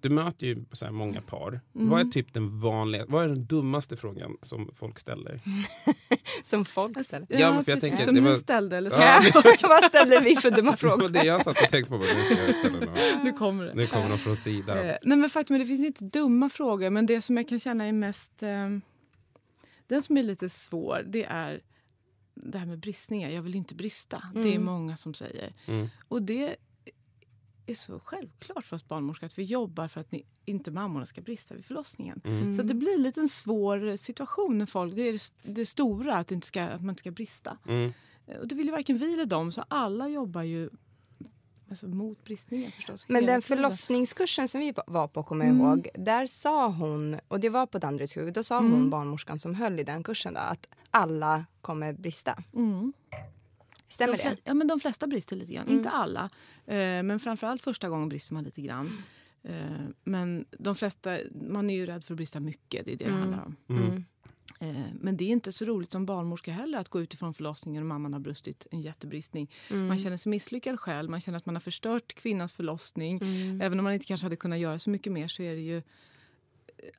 Du möter ju så här många par. Vad är typ den vanliga, vad är den dummaste frågan som folk ställer? Som folk ställer. Ja, men för jag tänker Som det ni var- ställde eller så. Ja. Vad ställer vi för dumma Det var frågor? det jag satt och tänkte på. Nu ska jag ställa någon. Nu kommer det. Nu kommer de från sidan. Eh, nej men faktum är det finns inte dumma frågor men det som jag kan känna är mest... Eh, den som är lite svår det är det här med bristningar. Jag vill inte brista. Det är Mm. många som säger. Mm. Och det är så självklart för oss barnmorskor att vi jobbar för att ni, inte mammorna ska brista vid förlossningen. Mm. Så att det blir en liten svår situation när folk, det är det, det stora att, det inte ska, att man inte ska brista. Mm. Eh, Och det vill ju varken vi eller dem så alla jobbar ju alltså, mot bristningar förstås. Men den förlossningskursen som vi var på, kommer jag Mm. ihåg, där sa hon, och det var på Danderydshuvud, då sa Mm. hon, barnmorskan som höll i den kursen, då, att alla kommer brista. Mm. Stämmer de det? Ja, men de flesta brister lite grann. Mm. Inte alla. Eh, men framförallt första gången brister man lite grann. Eh, men de flesta, man är ju rädd för att brista mycket. Det är det det Mm. handlar om. Mm. Eh, men det är inte så roligt som barnmorska heller att gå utifrån förlossningen och mamman har brustit en jättebristning. Mm. Man känner sig misslyckad själv. Man känner att man har förstört kvinnans förlossning. Mm. Även om man inte kanske hade kunnat göra så mycket mer så är det ju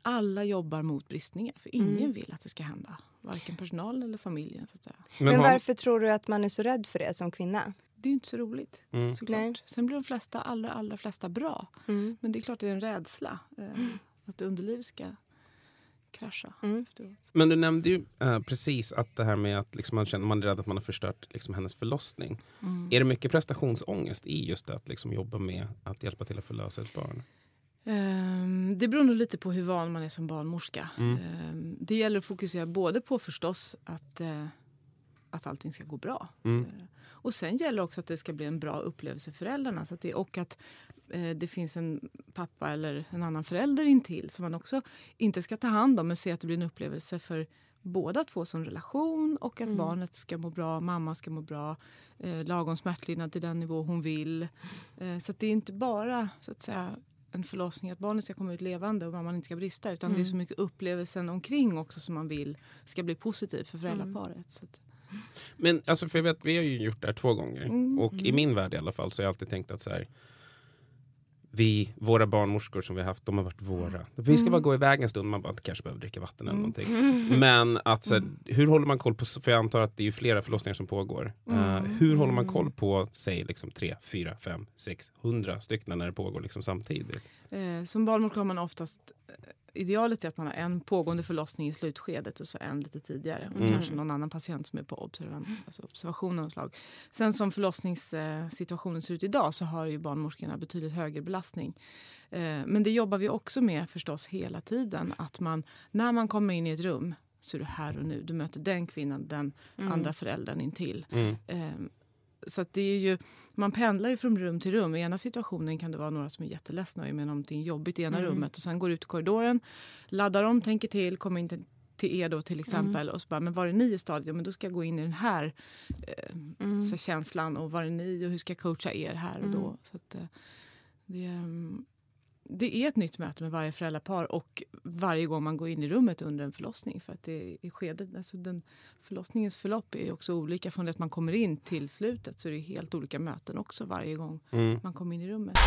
alla jobbar mot bristningar. För ingen Mm. vill att det ska hända. Varken personalen eller familjen. Så att säga. Men, Men har, varför tror du att man är så rädd för det som kvinna? Det är ju inte så roligt. mm. såklart. Nej. Sen blir de flesta, allra, allra flesta bra. Mm. Men det är klart det är en rädsla. Eh, att underlivet ska krascha Mm. efteråt. Men du nämnde ju eh, precis att det här med att liksom man, känner, man är rädd att man har förstört liksom, hennes förlossning. Mm. Är det mycket prestationsångest i just det att liksom, jobba med att hjälpa till att förlösa ett barn? Ehm, det beror nog lite på hur van man är som barnmorska. Mm. Ehm, det gäller att fokusera både på förstås att, eh, att allting ska gå bra. Mm. Eh, och sen gäller det också att det ska bli en bra upplevelse för föräldrarna. Så att det, och att eh, det finns en pappa eller en annan förälder intill som man också inte ska ta hand om men se att det blir en upplevelse för båda två som relation och att Mm. barnet ska må bra, mamma ska må bra, eh, lagom smärtlindrad till den nivå hon vill. Eh, så att det är inte bara så att säga en förlossning att barnet ska komma ut levande och mamman inte ska brista utan det är så mycket upplevelsen omkring också som man vill ska bli positiv för föräldraparet. Så att, Men alltså, för jag vet, vi har ju gjort det här två gånger. Mm. Och i min värld i alla fall så har jag alltid tänkt att så här, vi, våra barnmorskor som vi har haft, de har varit våra. Vi ska bara gå iväg en stund, man bara kanske behöver dricka vatten eller någonting. Men att, så här, hur håller man koll på, för jag antar att det är flera förlossningar som pågår. Eh, hur håller man koll på, säg liksom tre, fyra, fem, sex, hundra stycken när det pågår liksom samtidigt? eh, som barnmorska har man oftast eh, Idealet är att man har en pågående förlossning i slutskedet och så en lite tidigare. Och Mm. kanske någon annan patient som är på observan, alltså observation av slag. Sen som förlossningssituationen ser ut idag så har ju barnmorskorna betydligt högre belastning. Eh, Men det jobbar vi också med förstås hela tiden. Att man, när man kommer in i ett rum så är du här och nu. Du möter den kvinnan, den andra föräldern intill. Mm. Så det är ju, man pendlar ju från rum till rum. I ena situationen kan det vara några som är jätteledsna och är med om någonting jobbigt i ena Mm. rummet och sen går ut i korridoren, laddar om, tänker till, kommer in till, er då till exempel och så bara, men var är ni i stadiet? Ja, men då ska jag gå in i den här eh, Mm. så här, känslan och var är ni och hur ska jag coacha er här och då? Så att, eh, det, ehm, det är ett nytt möte med varje föräldrapar och varje gång man går in i rummet under en förlossning. För att det är skedet, alltså den, förlossningens förlopp är också olika från det att man kommer in till slutet. Så det är helt olika möten också varje gång Mm. man kommer in i rummet.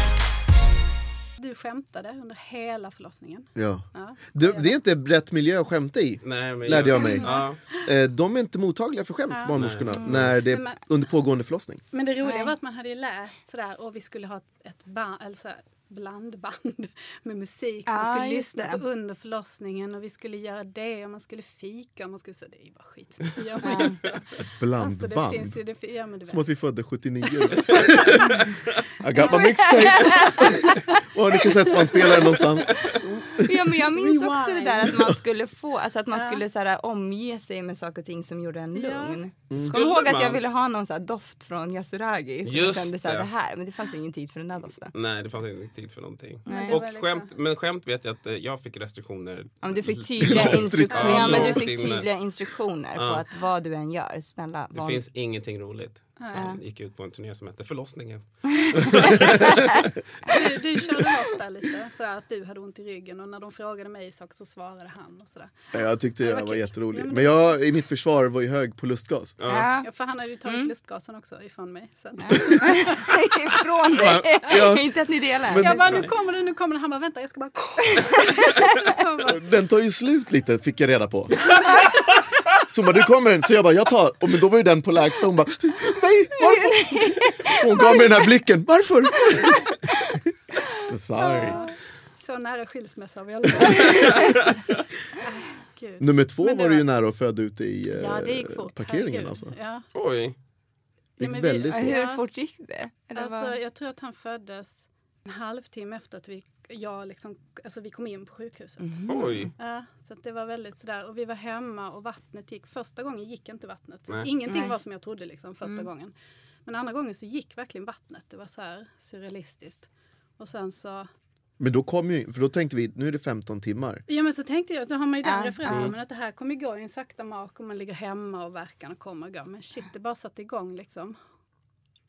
Du skämtade under hela förlossningen. Ja. Ja. Det, det är inte rätt miljö att skämta i. Nej, men Lärde jag mig. Ja. Eh, De är inte mottagliga för skämt, Ja. barnmorskorna, Nej. när det Men- under pågående förlossning. Men det roliga Nej. var att man hade läst sådär och vi skulle ha ett, ett barn, eller sådär, blandband med musik som Ja, man skulle lyssna det. på under förlossningen och vi skulle göra det och man skulle fika och man skulle säga det är ju bara skit. Ja. Alltså, Blandband. finns ju, det, ja, men du Som att vi födde 79. I got my mixtape. Var ni kassettbandspelaren någonstans? Ja, men jag minns också det Rewind. där att man skulle få, alltså att man Ja. skulle så här, omge sig med saker och ting som gjorde en Ja. lugn. Mm. Kom ihåg att jag ville ha någon så här doft från Yasuragi. Jag Just kände så här, det. det här, men det fanns ju ingen tid för den där doften. Nej, det fanns inte tid för någonting. Nej. Och skämt, men skämt vet jag att eh, jag fick restriktioner. Ja, men du fick tydliga instruktioner, ja, men du fick tydliga instruktioner på att vad du än gör, snälla Det var finns ingenting roligt. Jag gick ut på en turné som hette Förlossningen. Du, du körde loss där lite, sådär att du hade ont i ryggen och när de frågade mig saker så svarade han och sådär. Ja, Jag tyckte det det var var kul. jätteroligt. Ja, men Men det- jag i mitt försvar var ju hög på lustgas. Ja. Ja, för han hade ju tagit Mm. lustgasen också ifrån mig. Ifrån dig. Ja. Inte att ni delar. Men- Jag bara, nu kommer det, nu kommer det. Han bara, vänta jag ska bara, Den tar ju slut lite fick jag reda på. Så hon bara, du kommer den. Så jag bara, jag tar. Och men då var ju den på lägsta. Hon bara, nej varför? Hon gav mig den här blicken, varför? Sorry. Så nära skilsmässa har vi aldrig. Gud. Nummer två det var du ju var- nära att föda ute i eh, Ja, det gick fort. parkeringen herregud. alltså. Ja. Oj. Det gick men vi- väldigt Ja, fort. Hur fort gick det? Eller Alltså, vad? jag tror att han föddes en halvtimme efter att vi, jag liksom, alltså vi kom in på sjukhuset. Oj. Ja, så att det var väldigt sådär. Och vi var hemma och vattnet gick. Första gången gick inte vattnet. Så Nej. ingenting Nej. var som jag trodde liksom första Mm. gången. Men andra gången så gick verkligen vattnet. Det var så här surrealistiskt. Och sen så, Men då kom ju, för då tänkte vi, nu är det 15 timmar. ja men så tänkte jag, då har man ju den Ja, referensen. ja. Men att det här kommer gå i en sakta mak och man ligger hemma och verkarna kommer och går. Men shit, det bara satte igång liksom.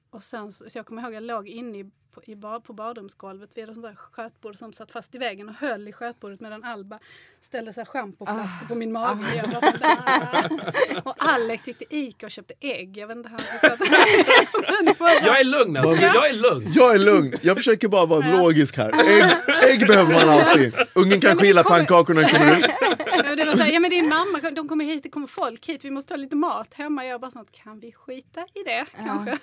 Och sen så, så jag kommer ihåg jag låg inne i, på, i bad, på badrumsgolvet vid ett sånt där skötbord som satt fast i väggen och höll i skötbordet medan Alba ställde schampoflaskor på min mage. och Jag var sådär. och Alex gick till Ica och köpte ägg. Jag vet inte, han Jag är lugn alltså. Jag är lugn. Jag är lugn, jag försöker bara vara Ja. logisk här. Ägg, ägg behöver man alltid. Ungen kanske gillar pannkakorna när den kommer ut. Ja, det var så här, ja men din mamma, de kommer hit, det kommer folk hit, vi måste ha lite mat hemma. Jag bara sånt, kan vi skita i det kanske?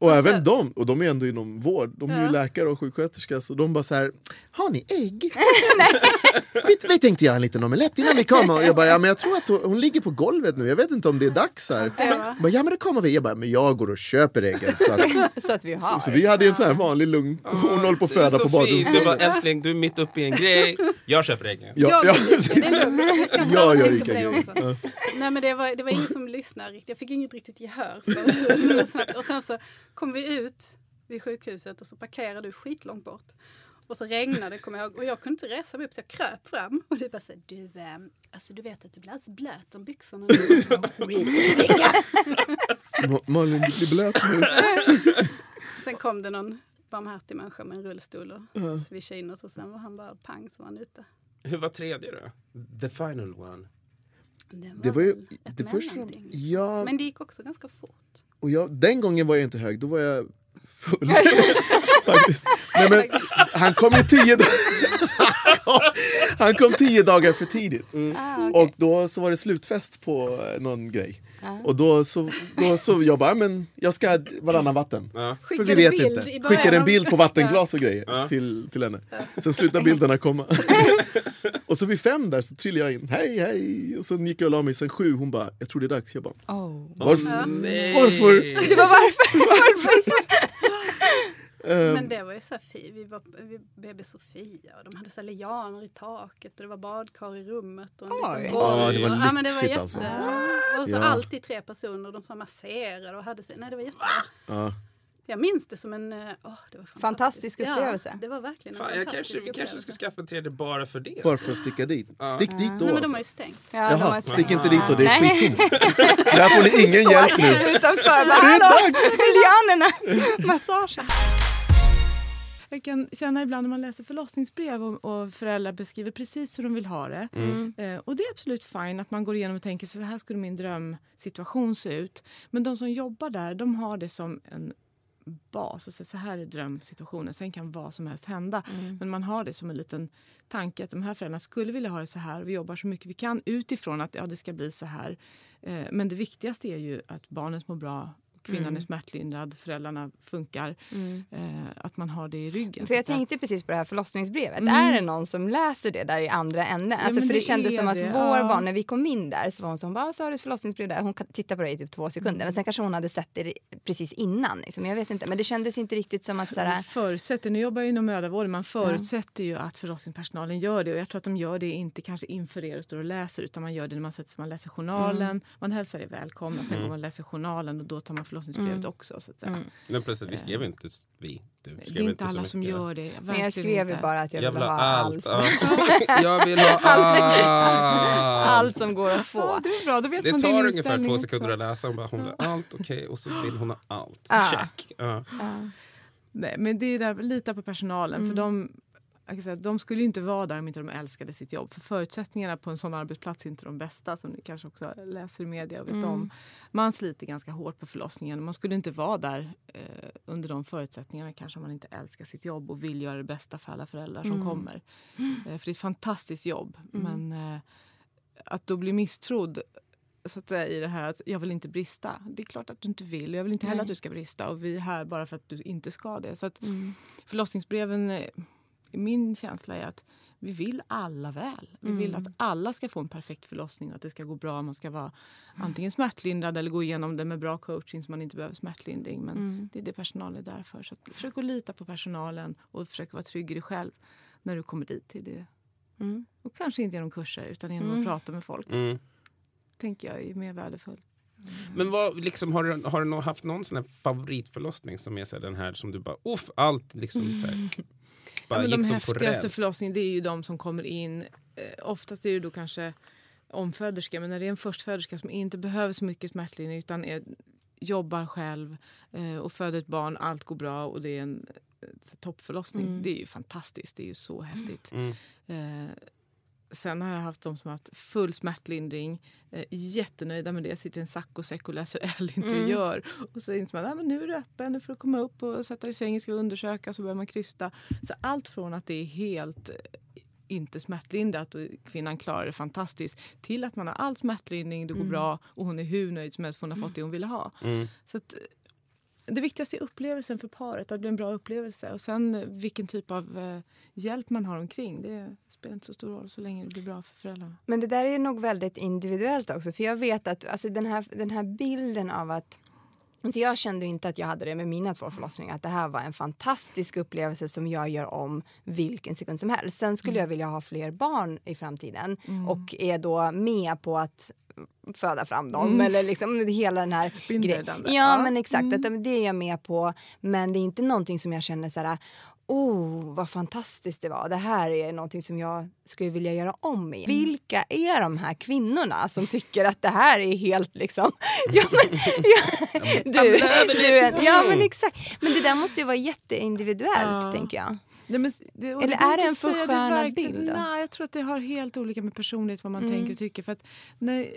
Och även de, och de är ändå inom vård, de är ju läkare och sjuksköterska så de bara så här, har ni ägg? vi, vi tänkte göra en liten omelett innan vi kommer. Och jag bara, ja men jag tror att hon, hon ligger på golvet nu, jag vet inte om det är dags här. Det var- Jag bara, ja men det kommer vi. Jag bara, men jag går och köper äggen. Så, att, Så att vi har. så, så vi hade en sån här vanlig lugn, hon håller på att föda så på fint. Du bara, älskling, du är mitt uppe i en grej. Jag köper äggen. Ja, ja, gick det är lugnt. Du ska inte Ja, jag gick på det en också. grej. Nej men det var, det var ingen som lyssnade riktigt. Jag fick inget riktigt gehör för Och sen så kom vi ut vid sjukhuset och så parkerade du skitlångt bort. Och så regnade kommer jag och jag kunde inte resa mig upp så jag kröp fram. Och du bara såhär, du, eh, alltså du vet att du blir alldeles blöt om byxorna. Ma- Malin, du blir blöt nu. Sen kom det någon barmhärtig människa med en rullstol och svischade in oss och sen var han bara pang så var han ute. Hur var tredje då? The final one. Det var ju, väl ett det först mellanting. ja, Men det gick också ganska fort. Och jag, den gången var jag inte hög, då var jag full. Nej, men, han kom ju tio dagar Han kom tio dagar för tidigt. Ah, okej. Och då så var det slutfest på någon grej. Och då så, då så jag bara, men jag ska varannan vatten. Ja. För vi vet bild inte. Skickade en bild på vattenglas och grejer Ja. till, till henne. Sen slutade bilderna komma. och så vid fem där så trillade jag in. Hej hej! Och sen gick jag och la mig. Sen sju, hon bara, jag tror det är dags. Jag bara, Oh. varför? Nej. Varför? Det var varför? varför? Ehm, Men det var ju så här fint. Vi var BB Sofia och de hade så lianer i taket och det var badkar i rummet. Och en Oj. liten Ja, det var ja, men det var lyxigt jätte... alltså. Och så Ja. alltid tre personer och de som masserade och hade sig. Nej, det var jättebra. ja. Jag minns det som en... åh, det var fantastiskt. Fantastisk upplevelse. Ja, det var verkligen en Fan, jag fantastisk kanske, vi kanske ska skaffa en tredje bara för det. Bara för att sticka dit. Ja. Stick dit då Nej, men de alltså. har ju stängt. Ja, Jaha, stängt. stick inte dit då, det är skittomt. Där får ni ingen hjälp nu. Utanför. Bara, Det är dags! lianerna! Massagen. Jag kan känna ibland när man läser förlossningsbrev och, och föräldrar beskriver precis hur de vill ha det. Eh, och det är absolut fine att man går igenom och tänker så här skulle min drömsituation se ut. Men de som jobbar där, de har det som en bas och säger så här är drömsituationen. Sen kan vad som helst hända. Men man har det som en liten tanke att de här föräldrarna skulle vilja ha det så här. Vi jobbar så mycket vi kan utifrån att ja, det ska bli så här. Eh, men det viktigaste är ju att barnet mår bra, kvinnan Mm. är smärtlindrad, föräldrarna funkar. Mm. Eh, att man har det i ryggen. För jag att tänkte precis på det här förlossningsbrevet. Mm. Är det någon som läser det där i andra änden? Alltså men för det, det kändes som att det, vår ja. barn, när vi kom in där så var hon som bara, så har du ett förlossningsbrev där. Hon kan titta på det i typ två sekunder. Mm. Men sen kanske hon hade sett det precis innan. Liksom. Jag vet inte. Men det kändes inte riktigt som att så här, förutsätter, nu jobbar jag inom mödravården, man förutsätter ju att förlossningspersonalen gör det. Och jag tror att de gör det inte kanske inför er och står och läser utan man gör det när man sätter sig, man läser journalen, Mm. man hälsar er välkomna, sen Mm. går man och läser journalen och då tar man förlossningsbrevet Mm. också. Så att säga. Men plötsligt, vi skrev inte vi. Du skrev Det är inte alla som gör det. Men jag skrev ju bara att jag, Jag vill vill ha allt. allt. Ja. Jag vill ha allt. allt som går att få. Ja, det är bra, då vet Det man tar ungefär två också. sekunder att läsa. Hon bara, hon vill ha allt, okej. Och så vill hon ha allt. Ja. Check. Ja. Nej, men det är där, lita på personalen. Mm. För de, jag säga, de skulle ju inte vara där om inte de älskade sitt jobb. För förutsättningarna på en sån arbetsplats är inte de bästa som ni kanske också läser i media och vet Mm. om. Man sliter ganska hårt på förlossningen. Man skulle inte vara där eh, under de förutsättningarna kanske om man inte älskar sitt jobb och vill göra det bästa för alla föräldrar som Mm. kommer. Eh, för det är ett fantastiskt jobb. Mm. Men eh, att då bli misstrodd så att säga, i det här att jag vill inte brista. Det är klart att du inte vill. Jag vill inte heller Nej. att du ska brista. Och vi är här bara för att du inte ska det. Så att Mm. förlossningsbreven, eh, min känsla är att vi vill alla väl. Vi vill Mm. att alla ska få en perfekt förlossning och att det ska gå bra. Man ska vara antingen smärtlindrad eller gå igenom det med bra coaching så man inte behöver smärtlindring. Men Mm. det är det personalen är där för. Så att försök att lita på personalen och försök vara trygg i dig själv när du kommer dit till det. Mm. Och kanske inte genom kurser utan genom Mm. att prata med folk. Mm. tänker jag är mer värdefullt. Men vad, liksom, har du, har du haft någon sån här favoritförlossning som är så här, den här som du bara, uff, allt liksom så här, bara Ja, men gick de som på häftigaste förlossningarna det är ju de som kommer in. Eh, oftast är det då kanske omföderska, men när det är en förstföderska som inte behöver så mycket smärtlindring utan är, jobbar själv eh, och föder ett barn, allt går bra och det är en eh, toppförlossning. Mm. Det är ju fantastiskt, det är ju så häftigt. Mm. Eh, sen har jag haft de som har haft full smärtlindring, eh, jättenöjda med det, sitter i en saccosäck och läser L-interiör. Och så inser man att nu är du öppen, nu får du komma upp och sätta dig i sängen, ska vi undersöka, så börjar man krysta. Så allt från att det är helt eh, inte smärtlindrat och kvinnan klarar det fantastiskt till att man har all smärtlindring, det går bra och hon är hur nöjd som helst för hon har fått det hon ville ha. Mm. Så att, eh, det viktigaste är upplevelsen för paret, att det blir en bra upplevelse. Och sen eh, vilken typ av eh, hjälp man har omkring, det spelar inte så stor roll så länge det blir bra för föräldrarna. Men det där är nog väldigt individuellt också. För jag vet att alltså, den, här, den här bilden av att Alltså jag kände inte att jag hade det med mina två förlossningar. Att det här var en fantastisk upplevelse som jag gör om vilken sekund som helst. Sen skulle jag vilja ha fler barn i framtiden och är då med på att föda fram dem. Mm. Eller liksom hela den här grejen. Ja, Ja. men exakt. Mm. Att det är jag med på. Men det är inte någonting som jag känner så här. Oh, vad fantastiskt det var. Det här är någonting som jag skulle vilja göra om igen. Vilka är de här kvinnorna som tycker att det här är helt liksom... Ja, men, ja, du, du, ja men exakt. Men det där måste ju vara jätteindividuellt Ja. tänker jag. Nej, men det, Eller är det en förskönad bild då? Nej, jag tror att det har helt olika med personlighet vad man Mm. tänker och tycker. För att när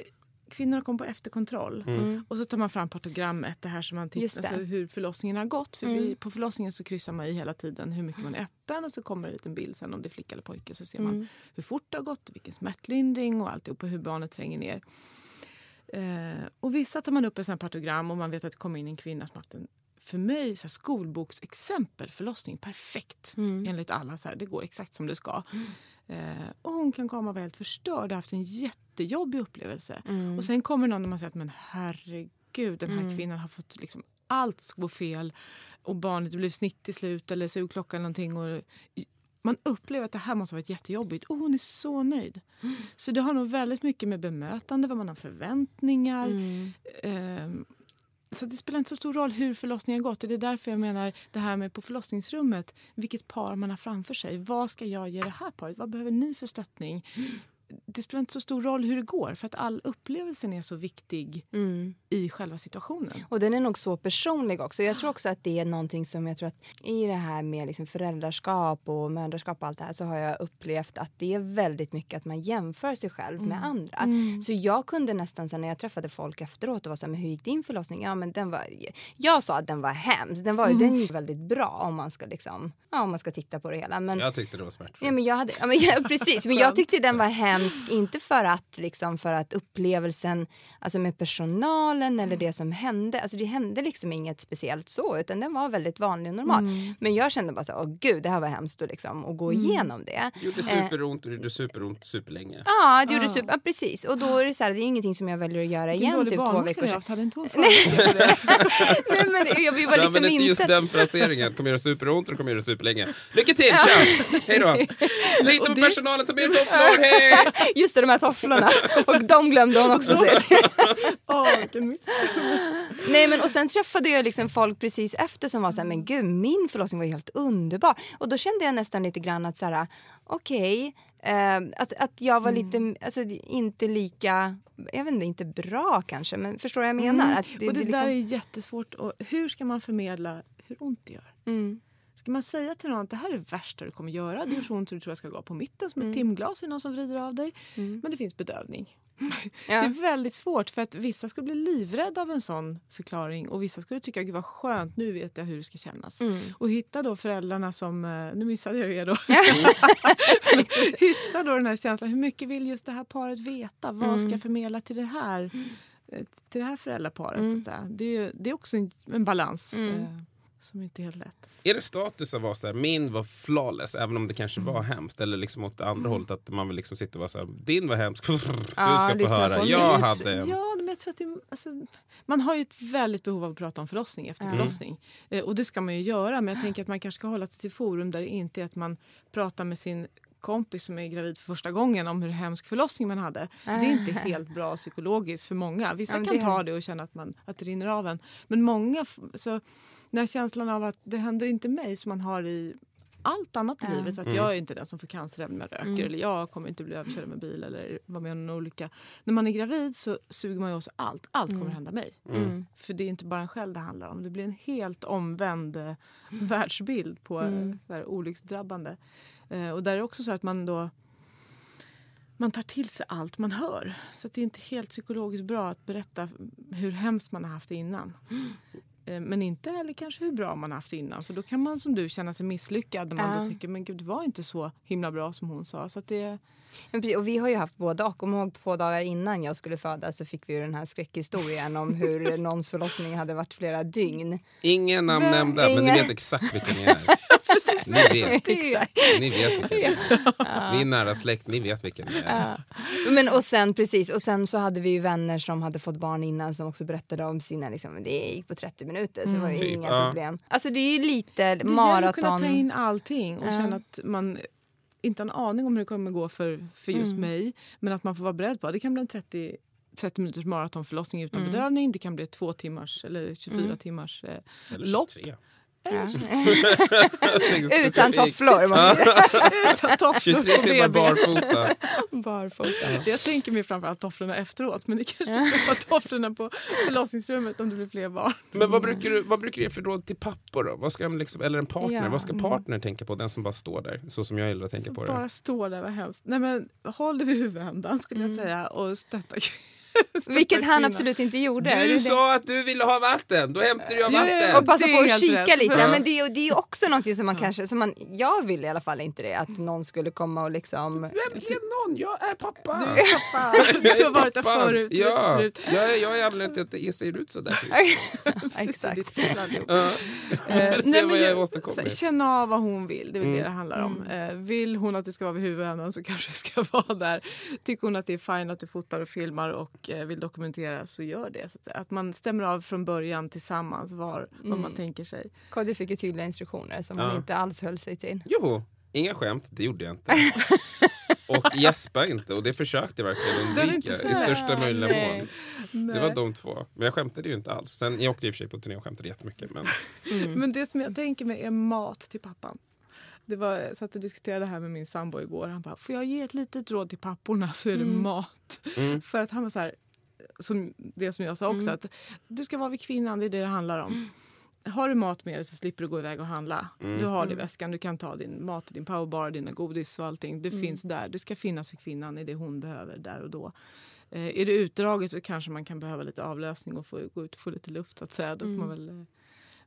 kvinnorna kommer på efterkontroll Mm. och så tar man fram partogrammet, det här som man tittar, det. alltså hur förlossningen har gått. För Mm. vi, på förlossningen så kryssar man i hela tiden hur mycket man är öppen och så kommer en liten bild sen om det är flicka eller pojke så ser man Mm. hur fort det har gått, vilken smärtlindring och alltihop och hur barnet tränger ner. Eh, och vissa tar man upp en sån här partogram och man vet att det kommer in en kvinna som haft en för mig så här, skolboksexempel förlossning perfekt Mm. enligt alla. Så här, det går exakt som det ska. Eh, och hon kan komma och vara helt förstörd och haft en jättejobbig upplevelse. Mm. Och sen kommer någon och man säger att men herregud den här Mm. kvinnan har fått liksom allt går fel och barnet blir snitt till slut eller sugklocka eller någonting. Och man upplever att det här måste ha varit jättejobbigt och hon är så nöjd. Mm. Så det har nog väldigt mycket med bemötande, vad man har förväntningar. Mm. Så det spelar inte så stor roll hur förlossningen har gått. Det är därför jag menar det här med på förlossningsrummet, vilket par man har framför sig. Vad ska jag ge det här paret? Vad behöver ni för stöttning? Det spelar inte så stor roll hur det går för att all upplevelsen är så viktig Mm. i själva situationen. Och den är nog så personlig också. Jag tror också att det är någonting som jag tror att i det här med liksom föräldraskap och mödraskap och allt det här så har jag upplevt att det är väldigt mycket att man jämför sig själv med andra. Mm. Så jag kunde nästan sen när jag träffade folk efteråt och var så här, men hur gick din förlossning? Ja men den var, jag sa att den var hemsk. Den, var, Mm. den gick väldigt bra om man ska liksom, ja om man ska titta på det hela. Men, Jag tyckte det var smärtfritt. Ja, men jag hade, ja, men, ja, precis, men jag tyckte den var hemsk hemsk. Inte för att, liksom, för att upplevelsen alltså med personalen eller det som hände, alltså det hände liksom inget speciellt så utan den var väldigt vanlig och normal. Mm. Men jag kände bara så åh gud det här var hemskt att, liksom, att gå Mm. igenom det. Det gjorde Eh, superont och det gjorde superont superlänge. Ja, det gjorde super, ja, precis. Och då är det så här, det är ingenting som jag väljer att göra Vilken igen dålig typ två barnmorska veckor sedan. haft. Hade inte hon? Nej, men jag vill bara liksom inte just insett... den fraseringen. Det kommer göra superont och det kommer göra superlänge. Lycka till, tja! Hej då! Lita på personalen, ta med er tofflor, hej! Just det, de här tofflorna. Och de glömde hon också se. Nej men och sen träffade jag liksom folk precis efter som var så här, men gud min förlossning var helt underbar. Och då kände jag nästan lite grann att så här, okej, eh, att, att jag var lite, alltså inte lika, jag vet inte, inte bra kanske, men förstår vad jag menar? Mm. Att och det liksom- där är jättesvårt. Och hur ska man förmedla hur ont det gör? Mm. Ska man säga till någon att det här är det värsta du kommer göra? Det gör så ont så du tror jag ska gå på mitten som ett Mm. timglas. Är någon som vrider av dig? Men det finns bedövning. Ja. Det är väldigt svårt för att vissa skulle bli livrädda av en sån förklaring och vissa skulle tycka gud vad skönt, nu vet jag hur det ska kännas. Mm. Och hitta då föräldrarna som, eh, nu missade jag er då. hitta då den här känslan, hur mycket vill just det här paret veta? Vad ska jag förmedla till det här, eh, till det här föräldraparet? Säga. Det, är, det är också en, en balans eh, som inte är helt lätt. Är det status att vara så här, min var flawless, även om det kanske var hemskt? Eller liksom åt andra hållet, att man vill liksom sitta och vara så här, din var hemsk, du ska få höra. Jag hade en. Ja, men jag tror att det, alltså, man har ju ett väldigt behov av att prata om förlossning efter förlossning. Eh, och det ska man ju göra. Men jag tänker att man kanske ska hålla sig till forum där det inte är att man pratar med sin kompis som är gravid för första gången om hur hemsk förlossning man hade. Det är inte helt bra psykologiskt för många. Vissa Ja, kan det- ta det och känna att, man, att det rinner av en. Men många, så den här känslan av att det händer inte mig som man har i allt annat i Ja. livet. Att jag är inte den som får cancer även om jag röker. Eller jag kommer inte bli överkörd med bil eller vara med om en olycka. När man är gravid så suger man ju sig allt. Allt kommer hända mig. Mm. För det är inte bara en själv det handlar om. Det blir en helt omvänd eh, världsbild på mm. så här, olycksdrabbande. Eh, och där är det också så att man då man tar till sig allt man hör. Så att det är inte helt psykologiskt bra att berätta hur hemskt man har haft det innan. Eh, Men inte heller kanske hur bra man har haft det innan. För då kan man som du känna sig misslyckad. När man Ja. då tycker men gud det var inte så himla bra som hon sa. Så att det, precis, och vi har ju haft både och. Kom ihåg två dagar innan jag skulle föda så fick vi ju den här skräckhistorien om hur någons förlossning hade varit flera dygn. Ingen namn nämnda, men ni vet exakt vilka ni är. Ni vet, Exakt. ni vet vilka ni är. Vi är nära släkt, ni vet vilka ni är. Men och sen precis, och sen så hade vi ju vänner som hade fått barn innan som också berättade om sina, liksom, det gick på 30 minuter så var det Typ, inga ja. problem. Alltså det är ju lite det gäller att kunna maraton. ta in allting och känna att man inte har en aning om hur det kommer gå för, för just Mm. mig. Men att man får vara beredd på att det kan bli en 30 30 minuters maratonförlossning utan Mm. bedövning. Det kan bli ett två timmars eller 24 timmars eh, Eller lopp. 23. Ja. Utan tofflor måste jag säga. Utan tofflor 23 på timmar barfota. Barfota. Jag tänker mig framförallt tofflorna efteråt men det kanske ska vara tofflorna på förlossningsrummet om det blir fler barn. Men vad brukar du, vad brukar du ge för råd till pappor då? Vad ska liksom, eller en partner? Ja. Vad ska partner tänka på? Den som bara står där, så som jag gillar att tänka Som på bara det. står där, vad hemskt. Nej men håll vid huvudändan skulle Mm. jag säga och stötta Vilket han absolut inte gjorde. Du det. sa att du ville ha vatten, då hämtar jag Ja, ja, ja. vatten. och passa Det på är att kika rätt. lite. Ja. Men det, det är också något som man kanske, som man, jag vill i alla fall inte det, att någon skulle komma och liksom... Vem är någon? Jag är pappa. Du är pappa. Jag Du har varit där förut. Ja, slut. jag är, jag är anledningen till att det ser ut sådär. Typ. Exakt. Se vad jag jag- åstadkommer. Känna av vad hon vill, det är Mm. det det handlar om. Eh, vill hon att du ska vara vid huvudändan så kanske du ska vara där. Tycker hon att det är fint att du fotar och filmar och eh, vill dokumentera så gör det. Så att, man stämmer av från början tillsammans var, vad man tänker sig. Kodjo fick ju tydliga instruktioner som Ja. han inte alls höll sig till. Jo, inga skämt, det gjorde jag inte. Och gäspa inte, och det försökte jag verkligen undvika inte i största möjliga Nej. mån. Det var de två. Men jag skämtade ju inte alls. Sen, jag åkte i och för sig på turné och skämtade jättemycket. Men Men det som jag tänker mig är mat till pappan. Det var, jag satt och diskuterade det här med min sambo igår. Han bara, får jag ge ett litet råd till papporna så är det mat. Mm. För att han var så här, som det som jag sa också, att du ska vara vid kvinnan, det är det det handlar om. Har du mat med dig så slipper du gå iväg och handla. Du har det i väskan, du kan ta din mat, din powerbar, dina godis och allting. Det finns där. Det ska finnas för kvinnan i det hon behöver där och då. Eh, är det utdraget så kanske man kan behöva lite avlösning och få gå ut och få lite luft så att säga. Då får man väl, eh,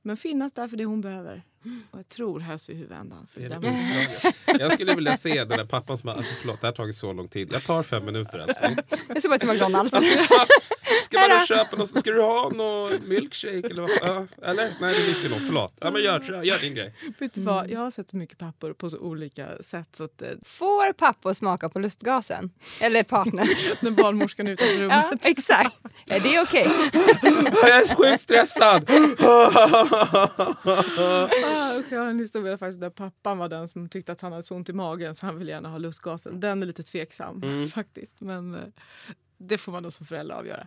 Men finnas där för det hon behöver. Och jag tror helst vid huvudändan. För Det det utslaget. Jag skulle vilja se den där pappan som bara, alltså, förlåt det här har tagit så lång tid. Jag tar fem minuter älskling. Jag ska bara till McDonalds. Ska bara köpa något, ska du ha någon milkshake eller vad Eller? Nej det dricker något, förlåt. Ja men gör, gör, din grej. Vet du vad, jag har sett mycket pappor på så olika sätt. Så att, eh, Får pappor smaka på lustgasen? Eller partner? när barnmorskan är utanför rummet. ja, exakt. Är det okej? Jag är sjukt stressad! Ah, jag har en historia faktiskt där pappan var den som tyckte att han hade så ont i magen så han ville gärna ha lustgasen. Den är lite tveksam Mm. faktiskt. Men eh, det får man nog som förälder avgöra.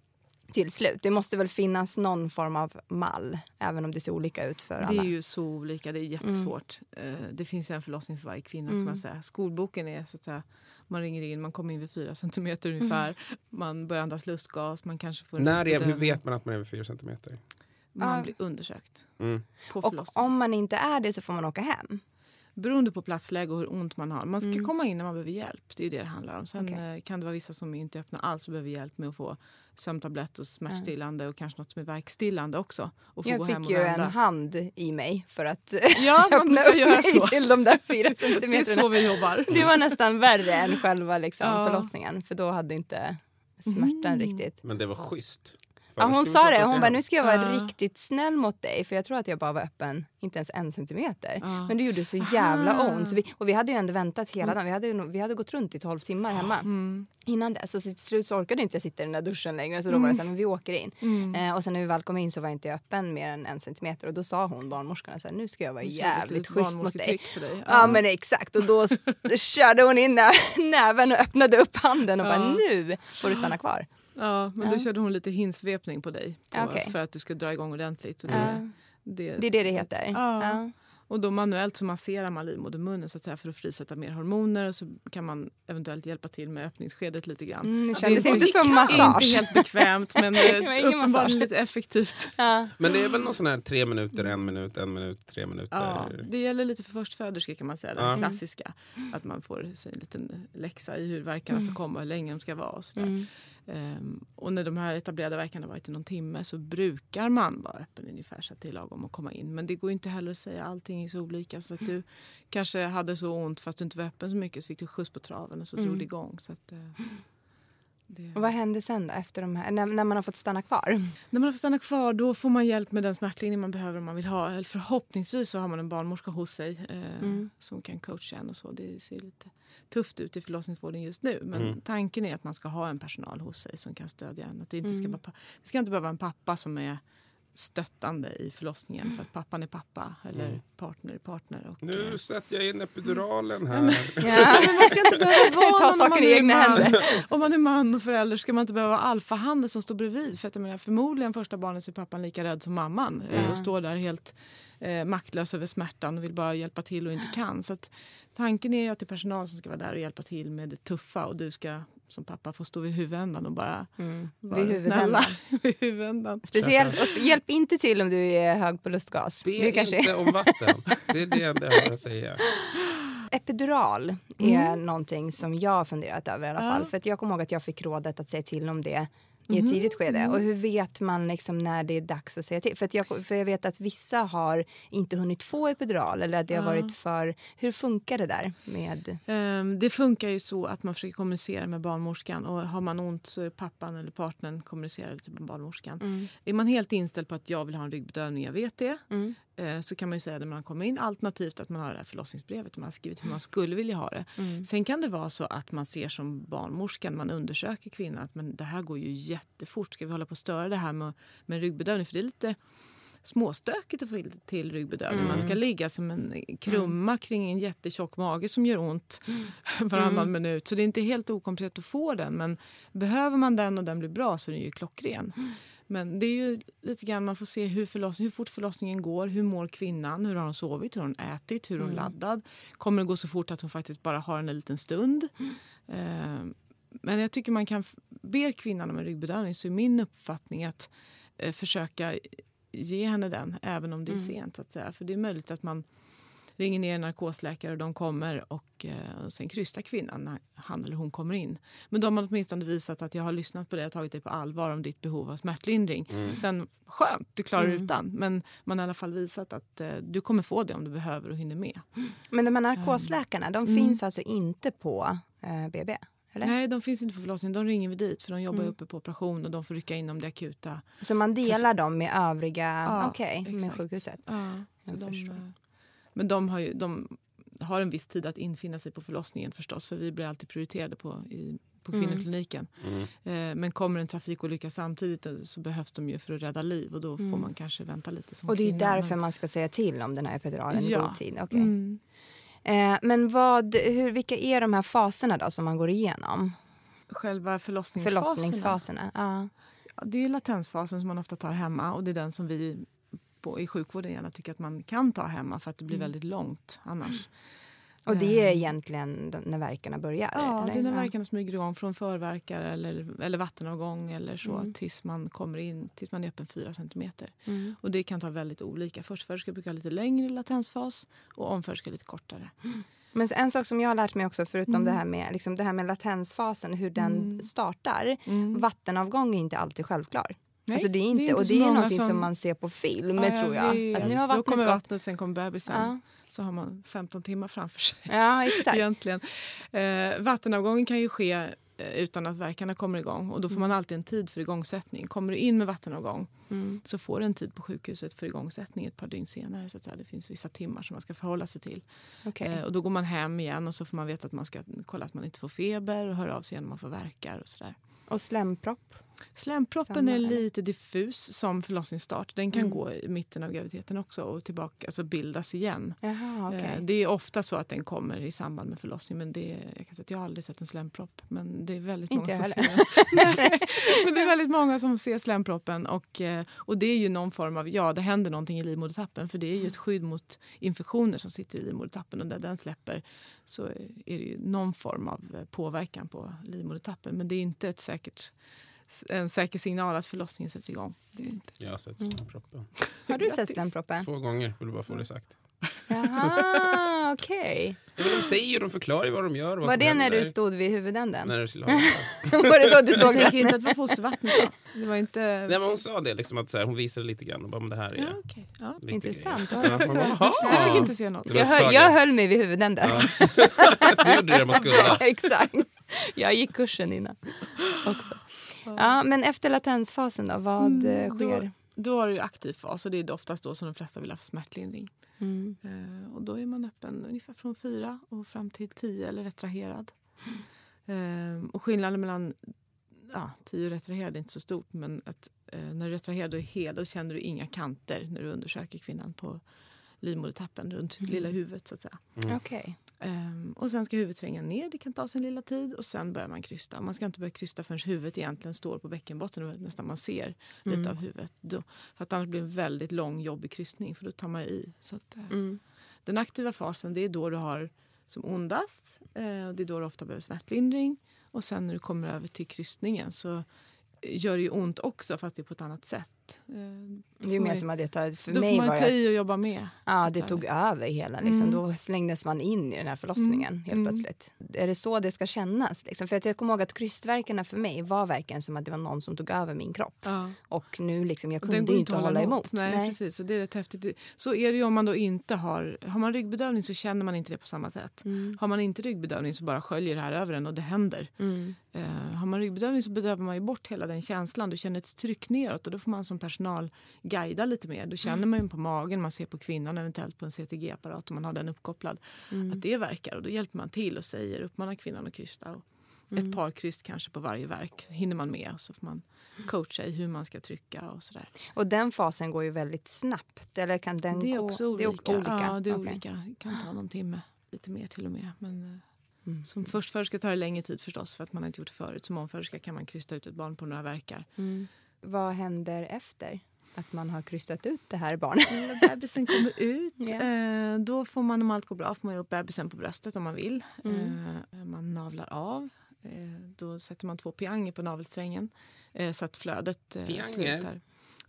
till slut? Det måste väl finnas någon form av mall, även om det ser olika ut för Det alla. är ju så olika, det är jättesvårt. Eh, Det finns ju en förlossning för varje kvinna. Som jag säger. Skolboken är så att säga, man ringer in, man kommer in vid fyra centimeter ungefär. Man börjar andas lustgas, man kanske får När är, hur vet man att man är över 4 centimeter? Man Ja. blir undersökt Mm. på Och om man inte är det så får man åka hem. Beroende på platsläge och hur ont man har. Man ska Mm. komma in när man behöver hjälp. Det är ju det det handlar om. Sen Okej. eh, kan det vara vissa som inte öppnar alls och behöver hjälp med att få sömntablett och smärtstillande och kanske något som är värkstillande också. Och få gå Jag hem fick och ju en hand i mig för att Ja, öppna upp göra mig så. till de där fyra Det är så centimeterna. vi jobbar. Det var nästan värre än själva liksom, Ja. förlossningen. För då hade inte smärtan riktigt. Men det var schysst. Ja, hon sa det. Hon bara, nu ska jag vara Ja. riktigt snäll mot dig. För jag tror att jag bara var öppen, inte ens en centimeter. Ja. Men det gjorde så jävla Aha. ont. Så vi, och vi hade ju ändå väntat hela dagen. Vi hade, vi hade gått runt i 12 timmar hemma. Mm. Innan dess. Så till slut så orkade inte jag sitta i den där duschen längre. Så då var det så här, men vi åker in. Mm. Eh, och sen när vi väl kom in så var inte jag öppen mer än en centimeter. Och då sa hon, barnmorskan, så här, nu ska jag vara det jävligt schysst mot dig. dig. Ja men exakt och då körde hon in nä- näven och öppnade upp handen och bara nu får du stanna kvar. Ja, men då körde hon lite hinsvepning på dig på, okej. för att du ska dra igång ordentligt. Och det, Ja. det, Det är det det heter. Ja. Ja. Och då manuellt så masserar man livmodermunnen så att säga, för att frisätta mer hormoner och så kan man eventuellt hjälpa till med öppningsskedet lite grann. Mm, det Alltså, kändes inte- inte som massage. Inte helt bekvämt men Det uppenbarligen lite effektivt. Ja. Men det är väl någon sån här tre minuter, en minut, en minut, tre minuter. Ja, det gäller lite för förstföderskor kan man säga, den Ja. klassiska. Att man får sig en liten läxa i hur verkarna ska komma och hur länge de ska vara. Och, sådär. Mm. Ehm, och när de här etablerade verkarna varit i någon timme så brukar man vara öppen ungefär så att det är lagom att komma in. Men det går ju inte heller att säga, allting är så olika. Så att du kanske hade så ont fast du inte var öppen så mycket så fick du skjuts på traven och så drog det igång. Så att, eh, det... Och vad hände sen då efter de här, när, när man har fått stanna kvar? När man får stanna kvar då får man hjälp med den smärtlindring man behöver om man vill ha. Eller förhoppningsvis så har man en barnmorska hos sig eh, Mm. som kan coacha en och så. Det ser lite tufft ut i förlossningsvården just nu. Men Mm. tanken är att man ska ha en personal hos sig som kan stödja en. Att det, inte ska Mm. det ska inte behöva vara en pappa som är stöttande i förlossningen för att pappan är pappa eller Mm. partner är partner. Och, Nu eh, sätter jag in epiduralen här. Ja. men man ska inte behöva vara Ta om man i är egna man. händer. Om man är man och förälder ska man inte behöva vara alfahanden som står bredvid. För att jag menar, förmodligen första barnet så är pappan lika rädd som mamman eh, och står där helt eh, maktlös över smärtan och vill bara hjälpa till och inte kan. Så att, tanken är ju att det är personal som ska vara där och hjälpa till med det tuffa och du ska som pappa få stå vid huvudändan och bara Mm. vara Vid snälla huvudändan. vid huvudändan. Speciellt, och hjälp inte till om du är hög på lustgas. Be Det kanske inte om vatten. Det är det enda jag har att säga. Epidural är någonting som jag har funderat över i alla Ja. fall. För att jag kommer ihåg att jag fick rådet att säga till om det i ett Mhm. tidigt skede? Mm. Och hur vet man liksom när det är dags att säga till? För, jag, för jag vet att vissa har inte hunnit få epidural eller att det har varit för... Hur funkar det där med... Ehm, Det funkar ju så att man försöker kommunicera med barnmorskan och har man ont så är pappan eller partnern kommunicerar lite med barnmorskan. Mm. Är man helt inställd på att jag vill ha en ryggbedövning, jag vet det, Mm. Eh, så kan man ju säga när man kommer in. Alternativt att man har det här förlossningsbrevet och man har skrivit hur man skulle vilja ha det. Mm. Sen kan det vara så att man ser som barnmorskan, man undersöker kvinnan att men det här går ju jättefort. Ska vi hålla på att störa det här med, med ryggbedövning? För det är lite småstökigt att få till- ryggbedövning. Man ska ligga som en krumma kring en jättetjock mage som gör ont varannan minut. Så det är inte helt okomplicerat att få den. Men behöver man den och den blir bra så är den ju klockren. Men det är ju lite grann man får se hur, förlossning, hur fort förlossningen går, hur mår kvinnan, hur har hon sovit, hur har hon ätit, hur är hon laddad. Kommer det gå så fort att hon faktiskt bara har en liten stund? Eh, men jag tycker man kan, ber kvinnan om en ryggbedövning så är min uppfattning att eh, försöka ge henne den även om det är sent. Så att säga. För det är möjligt att man ringer ner en narkosläkare och de kommer och, eh, sen krystar kvinnan när han eller hon kommer in. Men då har åtminstone visat att jag har lyssnat på dig och tagit dig på allvar om ditt behov av smärtlindring. Sen skönt, du klarar utan. Men man har i alla fall visat att eh, du kommer få det om du behöver och hinner med. Men de här narkosläkarna, de Mm. finns alltså inte på eh, BB? Eller? Nej, de finns inte på förlossningen. De ringer vi dit för de jobbar Mm. uppe på operation och de får rycka in om det akuta. Så man delar dem med övriga, Ja, okej, med exakt. sjukhuset? Ja, så Jag de, förstår. Men de har, ju, de har en viss tid att infinna sig på förlossningen förstås. För vi blir alltid prioriterade på, i, på Mm. kvinnokliniken. Eh, men kommer en trafikolycka samtidigt eh, så behövs de ju för att rädda liv och då får man kanske vänta lite som Mm. Och det är kvinna, därför man ska säga till om den här epiduralen i Ja. god tid. okej. Mm. Eh, men vad, hur, vilka är de här faserna då som man går igenom? Själva förlossningsfaserna. Förlossningsfaserna? Ja. Ja, det är latensfasen som man ofta tar hemma och det är den som vi på, i sjukvården gärna tycker att man kan ta hemma för att det blir Mm. väldigt långt annars. Och det är Eh, egentligen när verkarna börjar? Ja, eller? det är när verkarna smyger igång från förverkar eller, eller vattenavgång eller så Mm. tills man kommer in, tills man är öppen 4 centimeter. Mm. Och det kan ta väldigt olika. Förstföderska brukar ha lite längre latensfas och omföderska lite kortare. Men en sak som jag har lärt mig också, förutom Mm. det, här med, liksom det här med latensfasen, hur den Mm. startar. Mm. Vattenavgång är inte alltid självklar. Nej, alltså det är inte, det är inte och det är något som... som- man ser på film, Ja, tror jag. vet. Att nu har Då vattnet kommer gått. vattnet, sen kommer bebisen. Ja. Så har man 15 timmar framför sig. Ja, exakt. Egentligen. Eh, vattenavgången kan ju ske eh, utan att verkarna kommer igång. Och då får man alltid en tid för igångsättning. Kommer du in med vattenavgång Mm. så får du en tid på sjukhuset för igångsättning ett par dygn senare. Så. Det finns vissa timmar som man ska förhålla sig till. Okej. Eh, och då går man hem igen och så får man veta att man ska kolla att man inte får feber och höra av sig igen om man får verkar och sådär. Och slempropp? Slemproppen Samma, är lite diffus som förlossningsstart. Den kan Mm. gå i mitten av graviditeten också och tillbaka, alltså bildas igen. Jaha, okej. Eh, Det är ofta så att den kommer i samband med förlossning. Men det jag kan säga jag har aldrig sett en slempropp. Men det är väldigt Inte många som ser Nej, men det är väldigt många som ser slemproppen. Och, eh, och det är ju någon form av, ja det händer någonting i livmodertappen. För det är ju ett skydd mot infektioner som sitter i livmodertappen. Och när den släpper så är det ju någon form av eh, påverkan på livmodertappen. Men det är inte ett säkert, en säker signal att förlossningen sätter igång. Det är inte. Jag har sett Mm. Har du sett slemproppen? Två gånger, vill bara få det sagt. Jaha, okej. Men de säger, de förklarar vad de gör. Vad Var det när du stod vid huvudänden? När du skulle ha det. Var det då du såg Jag tänker inte att det var fostervattnet då. Det var inte... Nej, men hon sa det, liksom, att så här, hon visade lite grann. Och bara, det här är Ja, okej. Ja. lite Intressant. Ja, Du fick inte se något. Jag höll, jag höll mig vid huvudänden. Ja. Du gjorde det man skulle. Ja, exakt. Jag gick kursen innan också. Ja, men efter latensfasen då, vad Mm, eh, då- sker? Då är det aktiv fas och det är oftast då som de flesta vill ha smärtlindring. Mm. Eh, och då är man öppen ungefär från fyra och fram till tio eller retraherad. Eh, och skillnaden mellan ja, tio och retraherad är inte så stort men att, eh, när du retraherar då är hel då känner du inga kanter när du undersöker kvinnan på livmodertappen runt lilla huvudet så att säga. Okej. Ehm, och sen ska huvudet tränga ner, det kan ta sin lilla tid och sen börjar man krysta. Man ska inte börja krysta förrän huvudet egentligen står på bäckenbotten och nästan man ser lite av huvudet. Då, för att annars blir det en väldigt lång jobbig krystning för då tar man i. Så att, eh, Mm. Den aktiva fasen det är då du har som ondast. Eh, och det är då du ofta behöver smärtlindring. Och sen när du kommer över till krystningen så gör det ju ont också fast det är på ett annat sätt. Eh, Det är ju mer som att det tar, för Då mig får man ta i och jobba med. ja, det tog över hela. Liksom. Mm. Då slängdes man in i den här förlossningen helt Mm. plötsligt. Är det så det ska kännas? Liksom? För att jag kommer ihåg att krystvärkarna för mig var verkligen som att det var någon som tog över min kropp. Ja. Och nu liksom, jag kunde inte inte hålla emot. Nej, precis. Och det är rätt häftigt. Så är det ju om man då inte har... Har man ryggbedövning så känner man inte det på samma sätt. Mm. Har man inte ryggbedövning så bara sköljer det här över en och det händer. Mm. Eh, har man ryggbedövning så bedövar man ju bort hela den känslan. Du känner ett tryck neråt och då får man som personal guida lite mer. Då känner man ju på magen, man ser på kvinnan eventuellt på en CTG-apparat om man har den uppkopplad. Mm. Att det verkar och då hjälper man till och säger, uppmanar kvinnan att krysta. Och Mm. Ett par kryst kanske på varje verk hinner man med så får man coacha i hur man ska trycka och sådär. Och den fasen går ju väldigt snabbt. Eller kan den Det är gå? också Det olika. är olika. Ja, det är Okej. olika. Det kan ta någon timme, lite mer till och med. Men eh, Mm. som förstföderska tar det längre tid förstås för att man inte gjort det förut. Som omföderska kan man krysta ut ett barn på några verkar. Mm. Vad händer efter att man har krystat ut det här barnet? När bebisen kommer ut, eh, då får man om allt går bra får man upp bebisen på bröstet om man vill. Mm. Eh, man navlar av. Eh, då sätter man två pianger på navelsträngen eh, så att flödet eh, Pianger? slutar.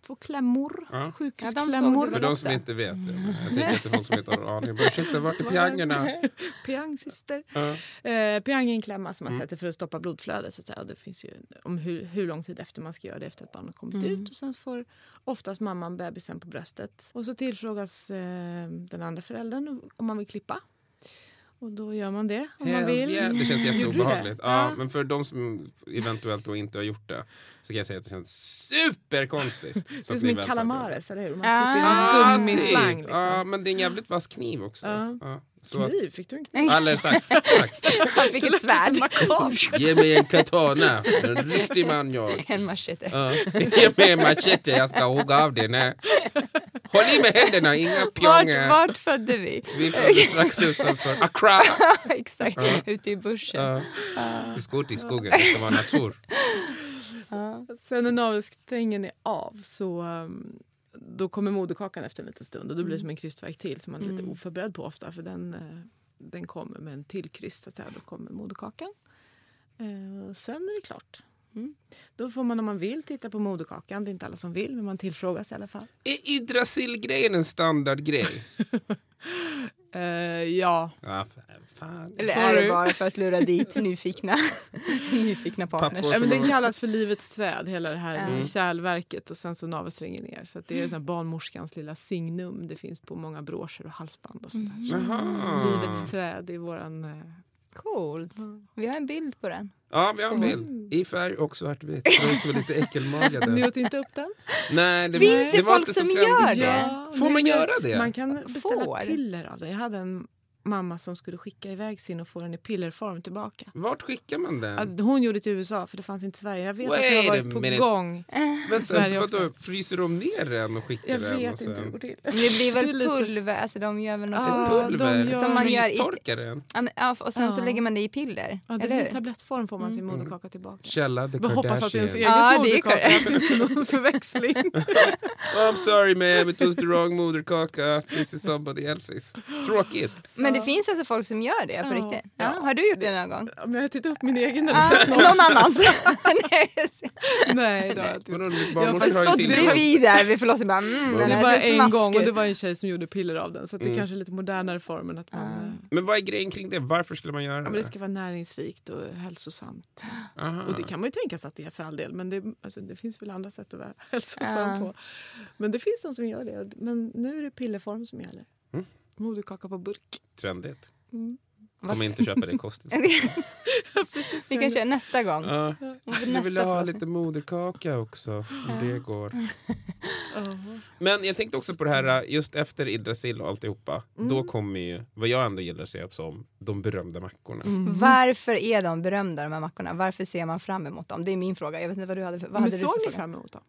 Två klämmor, Ja. Ja, sjukhusklämmor. såg För de som inte vet det. Jag tänker inte folk som inte har aning. Bara, Ursäkta, vart är piangerna? Piangsyster. Ja. Eh, piang är en klämma som man Mm. sätter för att stoppa blodflödet. Så att säga. Och det finns ju om hur, hur lång tid efter man ska göra det efter att barnet har kommit Mm. ut. Och sen får oftast mamman bebisen på bröstet. Och så tillfrågas eh, den andra föräldern om man vill klippa. Och då gör man det om man vill. yeah, det känns jätteobehagligt. Ja, Ja. men för de som eventuellt då inte har gjort det så kan jag säga att det känns superkonstigt. Det är som en calamares, eller hur? Man Ah. klipper Ah, en gummislang. typ. Liksom. Ja, men det är en jävligt vass kniv också. Ja. Så att, Kniv? Fick du en kniv? eller sax. sax. Han fick ett svärd. Ge mig en katana. En riktig man jag. En machete. Ja. Ge mig en machete, jag ska hugga av den. här. Håll i med händerna, inga Vart, pjongar. vart födde vi? Vi föddes strax utanför Accra. Exakt, Ja. ute i bushen. Ja. Vi ska ut i skogen, det ska vara natur. Ja. Sen när navelsträngen är av så um, då kommer moderkakan efter en liten stund och då blir det som en krystvärk till som man är lite Mm. oförberedd på ofta för den, eh, den kommer med en till kryst. Så att säga. Då kommer moderkakan. Eh, sen är det klart. Mm. Då får man om man vill titta på moderkakan. Det är inte alla som vill men man tillfrågas i alla fall. Är Yggdrasil-grejen en standardgrej? Eh, ja, Ja, fan. Eller är Sorry. det bara för att lura dit nyfikna, nyfikna partners? Ja, men den kallas för livets träd, hela det här Mm. kärlverket och sen så navelsträngen ner. Så att det är så här barnmorskans lilla signum. Det finns på många broscher och halsband och sånt där. Jaha. Livets träd är våran... Coolt. Vi har en bild på den. Ja, vi har en bild. I färg och svartvit. De som är lite ni äckelmagade. åt inte upp den? Nej, det, Finns det var folk inte så som trendigt. gör det? Ja, Får man göra det? Man kan beställa Får. piller av den. Jag hade en mamma som skulle skicka iväg sin och få den i pillerform tillbaka. Vart skickar man den? Hon gjorde det till USA för det fanns inte i Sverige. Jag vet att det Wait har varit på minute. gång. Men sen, så vadå, fryser de ner den och skickar Jag den? vet och sen... inte hur det går till. Det blir väl Det pulver, alltså de gör väl något Ja, Pulver? gör- Som man gör i- Frystorkar den? Ja, och sen så Ja. lägger man det i piller. Ja, det eller hur? tablettform får man sin moderkaka tillbaka. Källa The Vi hoppas att det är ens egen är moderkaka. Att det inte är någon förväxling. Oh, I'm sorry ma'am, it was the wrong moderkaka. This is somebody else's. Tråkigt. Men det finns alltså folk som gör det på Ja. riktigt? Ja. Har du gjort det någon gång? Om jag har tittat upp min egen eller Ah, sett någon. någon annans? Nej, Nej, det har jag inte gjort. Jag har stått Bredvid där vid förlossningen bara mm, Det var en gång och det var en tjej som gjorde piller av den. Så att det Mm. kanske är lite modernare form än att man... Ah. eh, Men vad är grejen kring det? Varför skulle man göra Ja, det? men det ska vara näringsrikt och hälsosamt. Aha. Och det kan man ju tänka sig att det är för all del. Men det, alltså, det finns väl andra sätt att vara hälsosam på. Men det finns de som gör det. Men nu är det pillerform som gäller. Mm. Moderkaka på burk. Trendigt. Mm. Kommer inte köpa det kostigt. Vi kan köra nästa gång. Ja. Jag vill ha lite moderkaka också, om det går. Men jag tänkte också på det här, just efter Yggdrasil och alltihopa, Mm. då kommer ju, vad jag ändå gillar att se som, de berömda mackorna. Mm. Varför är de berömda de här mackorna? Varför ser man fram emot dem? Det är min fråga. Jag vet inte vad du hade för, vad Men hade du såg för ni fråga? fram emot dem?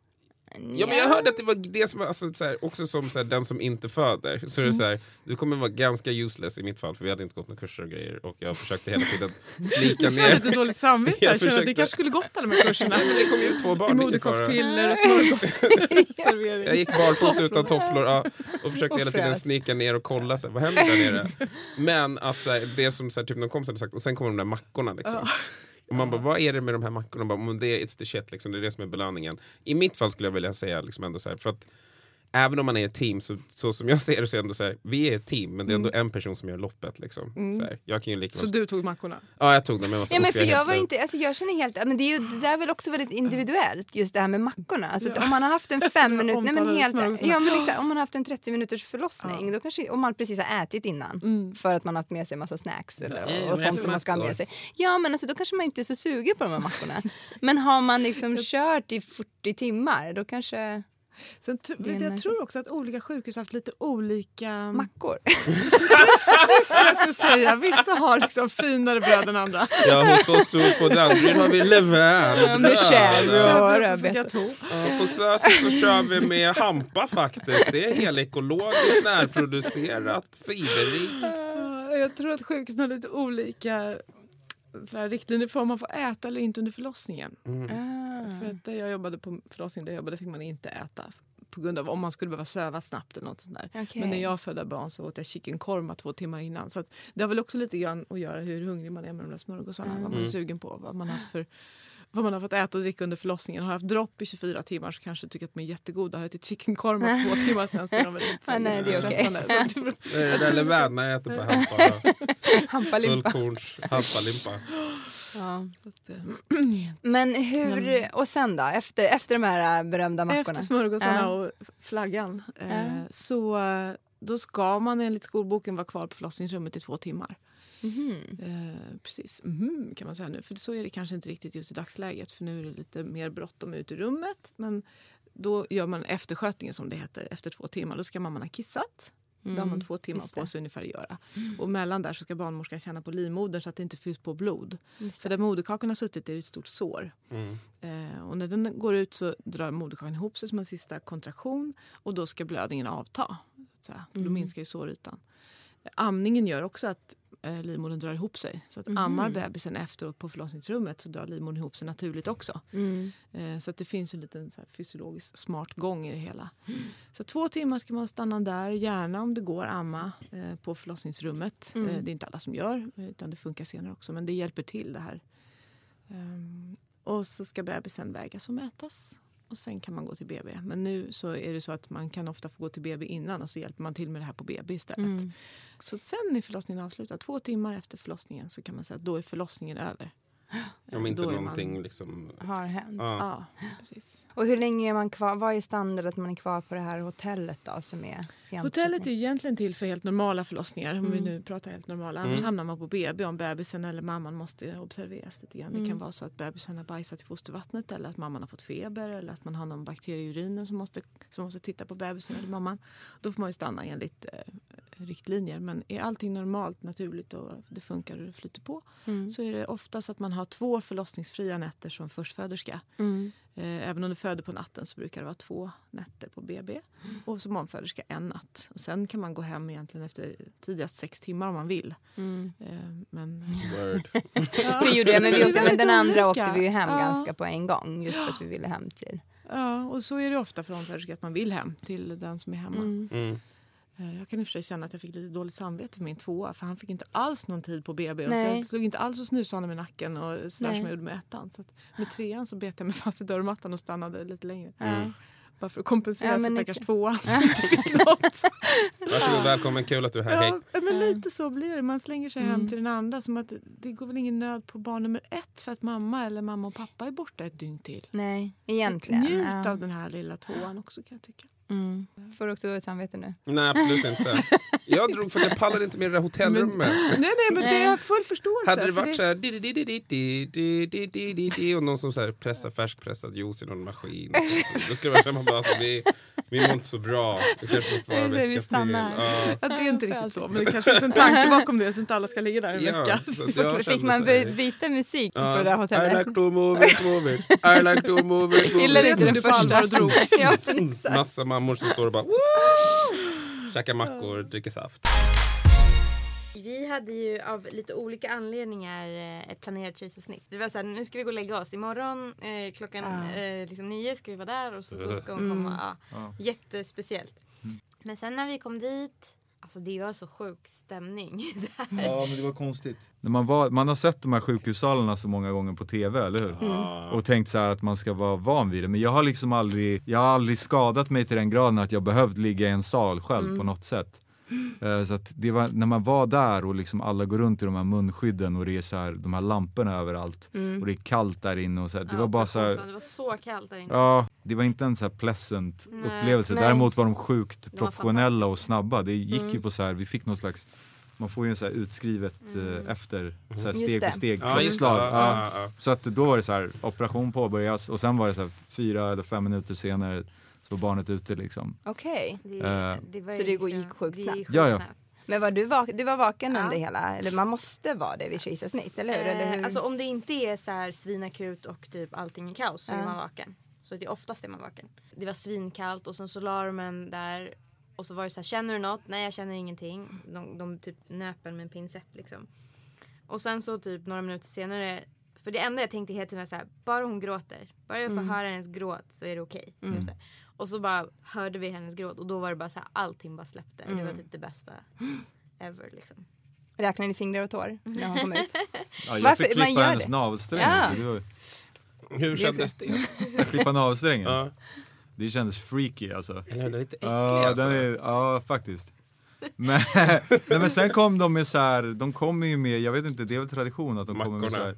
Ja men jag hörde att det var det som var, alltså, så här, också som så här, den som inte föder. Så är det så här, du kommer vara ganska useless i mitt fall för vi hade inte gått några kurser och grejer och jag försökte hela tiden slika Jag får lite ner. dåligt samvete. Jag känner att det försökte- kanske skulle gått alla de här kurserna. Nej, men det kom ju två barn. moderkaakspiller och smörgåsservering. Jag gick barfota utan tofflor ja, och försökte Och hela tiden snika ner och kolla så här, vad händer där nere. Men att så här, det som så här, typ någon kompis hade sagt och sen kommer de där mackorna. Liksom. Och man bara, vad är det med de här mackorna? Bara, det är it's the shit, liksom, det är det som är belöningen. I mitt fall skulle jag vilja säga liksom ändå så här, för att Även om man är ett team, så, så som jag ser det så är det ändå så här, vi är ett team men det är ändå en person som gör loppet. Liksom. Mm. Så här, jag kan ju lika Så du tog mackorna? Ja jag tog dem, men jag var så Ja, men "Uff, för jag är jag, helt var slut." inte, alltså jag känner helt, men det är ju det där är väl också väldigt individuellt just det här med mackorna. Alltså, Om man har haft en fem minut, nej, men helt, ja, men exakt, om man har haft en 30 minuters förlossning, då kanske, om man precis har ätit innan för att man har haft med sig en massa snacks eller, Nej, och sånt som man ska ha med sig. Ja men alltså, då kanske man inte är så sugen på de här mackorna. Men har man liksom kört i 40 timmar då kanske Sen, jag tror också att olika sjukhus har haft lite olika... mackor. Precis vad jag skulle säga. Vissa har liksom finare bröd än andra. Ja hos oss stod på Danderyd har vi levain. med. Ja, på Sös så kör vi med hampa faktiskt. Det är helekologiskt, närproducerat, fiberrikt. Ja, Jag tror att sjukhusen har lite olika så här, riktlinjer för om man får äta eller inte under förlossningen. Ah. För att där jag jobbade på förlossningen där jag jobbade fick man inte äta på grund av om man skulle behöva söva snabbt eller något sånt där. Okej. Men när jag födde barn så åt jag chicken korma två timmar innan. Så att det har väl också lite grann att göra hur hungrig man är med de där smörgåsarna. Vad man är sugen på, vad man har för vad man har fått äta och dricka under förlossningen. Har jag haft dropp i 24 timmar så kanske tycker att de är jättegoda. Har jag ätit chicken korma för två timmar sen så är de väl inte Ah, nej, det är okej. det är det jag äter på hampa. Hampalimpa. Fullkorns hampalimpa. Ja. eh, Men hur, och sen då? Efter, efter de här äh, berömda mackorna? Efter smörgåsarna Ja. och flaggan eh, Ja. så eh, då ska man enligt skolboken vara kvar på förlossningsrummet i två timmar. Eh, precis, mhm, kan man säga nu. För så är det kanske inte riktigt just i dagsläget för nu är det lite mer bråttom ut ur rummet. Men då gör man efterskötningen som det heter efter två timmar. Då ska mamman ha kissat. Då har man två timmar Mm, det. Mm. på sig ungefär att göra. Och mellan där så ska barnmorskan känna på livmodern så att det inte fylls på blod. För där moderkakan har suttit är det ett stort sår. Mm. Eh, och när den går ut så drar moderkakan ihop sig som en sista kontraktion och då ska blödningen avta. Så här, Då Mm. minskar ju sårytan. Amningen gör också att eh, livmodern drar ihop sig. Så att Mhm. ammar bebisen efteråt på förlossningsrummet så drar livmodern ihop sig naturligt också. Mm. Eh, så att det finns en liten så här, fysiologisk smart gång i det hela. Så två timmar ska man stanna där, gärna om det går amma eh, på förlossningsrummet. Mm. Eh, det är inte alla som gör, eh, utan det funkar senare också. Men det hjälper till det här. Ehm, och så ska bebisen vägas och mätas. Och sen kan man gå till BB. Men nu så är det så att man kan ofta få gå till BB innan och så hjälper man till med det här på BB istället. Mm. Så sen är förlossningen avslutad. Två timmar efter förlossningen så kan man säga att då är förlossningen över. Om inte Då är man- någonting liksom... Har hänt. Ja. Ja, precis. Och hur länge är man kvar? Vad är standard att man är kvar på det här hotellet då som är Hotellet är egentligen till för helt normala förlossningar. Om vi Mm. nu pratar helt normala. Annars Mm. hamnar man på BB om bebisen eller mamman måste observeras lite grann. Det Mm. kan vara så att bebisen har bajsat i fostervattnet eller att mamman har fått feber eller att man har någon bakterie i urinen som måste, som måste titta på bebisen eller mamman. Då får man ju stanna enligt eh, riktlinjer. Men är allting normalt, naturligt och det funkar och det flyter på Mm. så är det oftast att man har två förlossningsfria nätter som förstföderska. Mm. Eh, Även om du föder på natten så brukar det vara två nätter på BB. Och som omföderska en natt. Och sen kan man gå hem egentligen efter tidigast sex timmar om man vill. Mm. Eh, Men Word. Vi gjorde det, men vi åkte, men den andra olika. åkte vi hem Ja. ganska på en gång just för att vi ville hem till. Ja, och så är det ofta för omföderska att man vill hem till den som är hemma. Mm. Eh, Jag kan i och för sig känna att jag fick lite dåligt samvete för min tvåa för han fick inte alls någon tid på BB. Och så Nej. jag slog inte alls och snusade honom i nacken och sådär som jag gjorde med ettan. Så att med trean så bet jag mig fast i dörrmattan och stannade lite längre. Mm. Bara för att kompensera Ja, för stackars exakt. tvåan som inte fick något. Varsågod, välkommen, kul att du är här. Hej. Ja, men lite så blir det. Man slänger sig hem Mm. till den andra. Som att det går väl ingen nöd på barn nummer ett för att mamma eller mamma och pappa är borta ett dygn till. Nej, Så egentligen. njut ja. av den här lilla tvåan också kan jag tycka. Mm. Får du också dåligt samvete nu? Nej, absolut inte. Jag drog för att jag pallade inte med det där hotellrummet. nej, nej, men det är full förståelse. Hade det varit så här och någon som så här pressar färskpressad juice i någon maskin. Då skulle man bara så vi, vi mår inte så bra. Det kanske måste vara en vecka till. Ja. Det är inte riktigt så, men det kanske finns en tanke bakom det så inte alla ska ligga där en vecka. Fick man byta musik på det där hotellet? I like to move it, move it. I like to move it, move it. Gillade inte den första. Massa mammor som står och bara Woo! Käkar mackor, dricker saft. Vi hade ju av lite olika anledningar eh, ett planerat kejsarsnitt. Det var så här, nu ska vi gå och lägga oss. Imorgon eh, klockan Ah. eh, liksom nio ska vi vara där och så då ska hon Mm. komma. Ja, Jättespeciellt. Men sen när vi kom dit Alltså det var så sjuk stämning där. Ja, men det var konstigt. När man, var, man har sett de här sjukhussalarna så många gånger på TV, eller hur? Mm. Och tänkt så här att man ska vara van vid det. Men jag har liksom aldrig, jag har aldrig skadat mig till den graden att jag behövt ligga i en sal själv Mm. på något sätt. Eh, Så att det var, när man var där och liksom alla går runt i de här munskydden och det är så här, de här lamporna överallt Mm. och det är kallt där inne och så här, det Ja, var bara så här, Det var så kallt där inne. Ja, det var inte en så här pleasant Nej. upplevelse. Nej. Däremot var de sjukt De professionella och snabba. Det gick ju Mm. på så här, vi fick någon slags man får ju en så här utskrivet Mm. eh, efter, så här steg för steg Ja, klockslag. Ja, Ja. Så att då var det så här, operation påbörjas och sen var det så här, fyra eller fem minuter senare så var barnet ute liksom. Okej. Det, Eh. det var Så ju det liksom- gick sjukt snabbt? gick Ja, ja. snabbt. Men var du, vak du var vaken Ja. under hela, eller man måste vara det vid kejsarsnitt, eller hur? eller hur? Eh, alltså om det inte är så här svinakut och typ allting är kaos så Ja. är man vaken. Så det är oftast är man vaken. Det var svinkallt och sen så la de en där och så var det så här, känner du något? Nej jag känner ingenting. De, de typ nöp med en pincett liksom. Och sen så typ några minuter senare, för det enda jag tänkte hela tiden var så här, bara hon gråter, bara jag får Mm. höra hennes gråt så är det okej. Mm. Typ här. Och så bara hörde vi hennes gråt och då var det bara så här, allting bara släppte. Det Mm. var typ det bästa ever liksom. Räknar ni fingrar och tår när hon kom ut? Ja, jag Varför? fick klippa hennes det. navelsträng Ja. Hur kändes det? klippa navelsträngen. Ja. Det kändes freaky alltså. Eller den är lite äcklig Ja, alltså. den är, ja faktiskt. Men, nej, men sen kom de med så här, de kommer ju med, jag vet inte, det är väl tradition att de kommer med så Mackorna. här.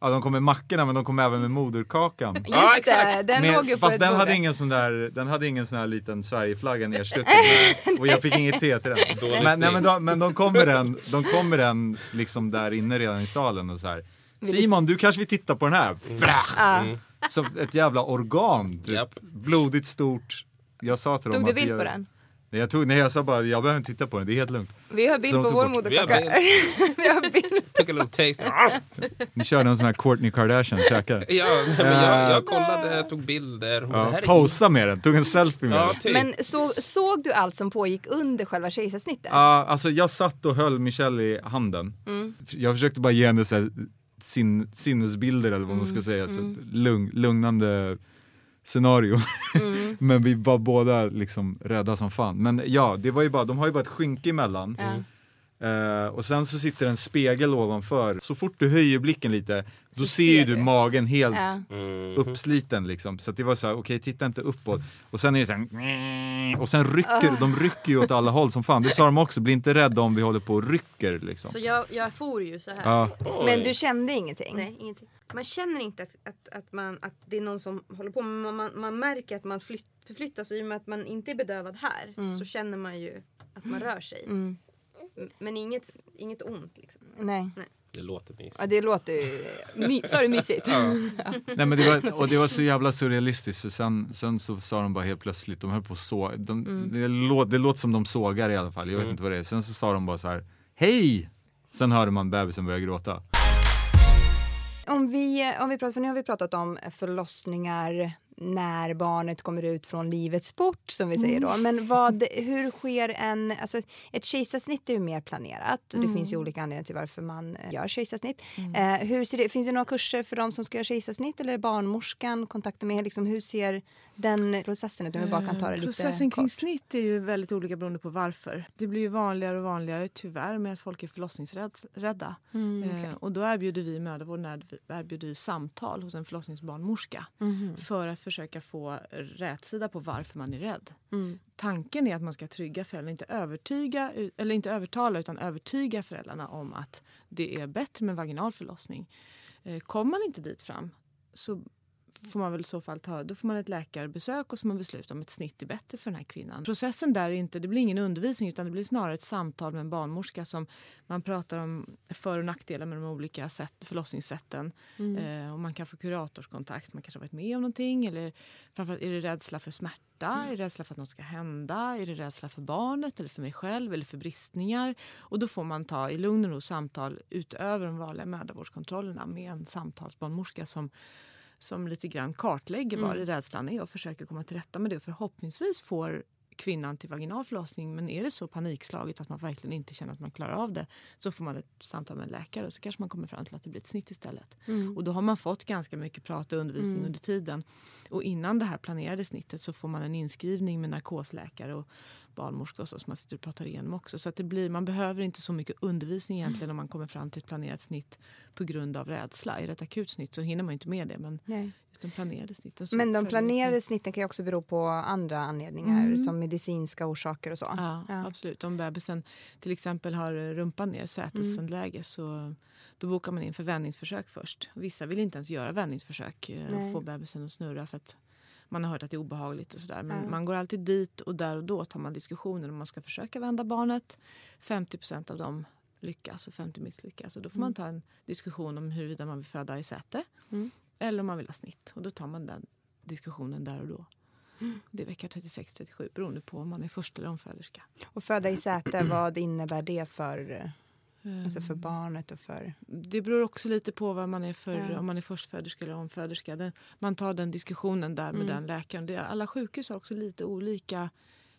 Ja, de kom med mackorna men de kom även med moderkakan. Just Ja, exakt. den Med- låg ju på fast den hade ingen sån där, den hade ingen sån här liten Sverigeflagga nerstucken och jag fick inget te till den. Men, nej, men, de, men de kom med den, de kom med den liksom där inne redan i salen och så här. Simon, du kanske vill titta på den här? Frach! Ja. Som ett jävla organ, typ. Japp. blodigt stort. Jag sa till dem Tog du att bild jag, på den? Nej jag, tog, nej, jag sa bara, jag behöver inte titta på den, det är helt lugnt. Vi har bild på vår bort- Vi har moderkaka. Vi har bild. Took a little taste. Ni körde en sån här Kourtney Kardashian käkar. Ja, men jag, jag kollade, tog bilder. Ja, är posa med den, tog en selfie med Ja, den. typ. Men så, såg du allt som pågick under själva kejsarsnittet? Ja, alltså jag satt och höll Michelle i handen. Mm. Jag försökte bara ge henne så här, sin, sinnesbilder eller vad man Mm. ska säga. Så ett lugn, lugnande scenario. Mm. Men vi var båda liksom rädda som fan. Men ja, det var ju bara, de har ju bara ett skynke emellan. Ja. Eh, och sen så sitter en spegel ovanför. Så fort du höjer blicken lite, då Så ser ju ser du magen helt Ja. Mm. uppsliten liksom. Så att det var så här, okej titta inte uppåt. Och sen är det så här, och sen rycker, de rycker ju åt alla håll som fan. Det sa de också, bli inte rädda om vi håller på och rycker liksom. Så jag, jag for ju så här. Oj. Men du kände ingenting? Nej, ingenting. Man känner inte att, att, att, man, att det är någon som håller på, men man, man, man märker att man flytt, förflyttas och i och med att man inte är bedövad här så känner man ju att man rör sig. Mm. Men inget, inget ont liksom. Nej. Det låter mysigt. Ja, det låter ju... My, sa du mysigt? Nej, men det var, och det var så jävla surrealistiskt för sen, sen så sa de bara helt plötsligt, de höll på så, de, Mm. det, låt, det låter som de sågar i alla fall, jag vet Mm. inte vad det är. Sen så sa de bara så här, hej! Sen hörde man bebisen börja gråta. Om vi, om vi pratar, för nu har vi pratat om förlossningar när barnet kommer ut från livets port som vi säger då. Men vad, hur sker en, alltså ett kejsarsnitt är ju mer planerat och det finns ju olika anledningar till varför man eh, gör kejsarsnitt. Eh, hur ser det, finns det några kurser för de som ska göra kejsarsnitt eller barnmorskan kontakter med, liksom, hur ser den processen ut? Om vi bara kan ta det Eh, lite Processen kring kort. snitt är ju väldigt olika beroende på varför. Det blir ju vanligare och vanligare tyvärr med att folk är förlossningsrädda. Mm, Eh, okej. och då erbjuder vi mödravården erbj- erbjuder vi samtal hos en förlossningsbarnmorska Mhm. för att försöka få rätsida på varför man är rädd. Mm. Tanken är att man ska trygga föräldrarna, inte övertyga, eller inte övertala utan övertyga föräldrarna om att det är bättre med vaginal förlossning. Eh, Kommer man inte dit fram så får man väl i så fall ta, då får man ett läkarbesök och så får man besluta om ett snitt är bättre för den här kvinnan. Processen där är inte, det blir ingen undervisning utan det blir snarare ett samtal med en barnmorska som man pratar om för och nackdelar med de olika sätt, förlossningssätten. Eh, och man kan få kuratorskontakt, man kanske har varit med om någonting eller framförallt är det rädsla för smärta, är det rädsla för att något ska hända, är det rädsla för barnet eller för mig själv eller för bristningar. Och då får man ta i lugn och ro samtal utöver de vanliga mödravårdskontrollerna med en samtalsbarnmorska som som lite grann kartlägger vad Mm. rädslan är och försöker komma till rätta med det. Förhoppningsvis får kvinnan till vaginal förlossning men är det så panikslaget att man verkligen inte känner att man klarar av det så får man ett samtal med en läkare och så kanske man kommer fram till att det blir ett snitt istället. Mm. Och då har man fått ganska mycket prat och undervisning Mm. under tiden. Och innan det här planerade snittet så får man en inskrivning med narkosläkare och barnmorska och så, som man sitter och pratar igenom också. Så att det blir, man behöver inte så mycket undervisning Mm. egentligen om man kommer fram till ett planerat snitt på grund av rädsla. Det ett akut snitt så hinner man inte med det. Men Nej. just de planerade snitten. Men de planerade snitten kan ju också bero på andra anledningar Mm. som medicinska orsaker och så. Ja, absolut. Om bebisen till exempel har rumpan ner, sätesläge, så då bokar man in för vändningsförsök först. Vissa vill inte ens göra vändningsförsök eh, och få bebisen att snurra för att man har hört att det är obehagligt och sådär. Men Ja. man går alltid dit och där och då tar man diskussioner om man ska försöka vända barnet. 50% av dem lyckas och 50 misslyckas. Och då får man ta en diskussion om huruvida man vill föda i säte Mm. eller om man vill ha snitt. Och då tar man den diskussionen där och då. Det är vecka 36-37 beroende på om man är först eller omföderska. Och föda i säte, vad innebär det för, Mm. Alltså för barnet och för... Det beror också lite på vad man är för, Ja. om man är förstföderska eller omföderska. Den, man tar den diskussionen där med Mm. den läkaren. Det, alla sjukhus har också lite olika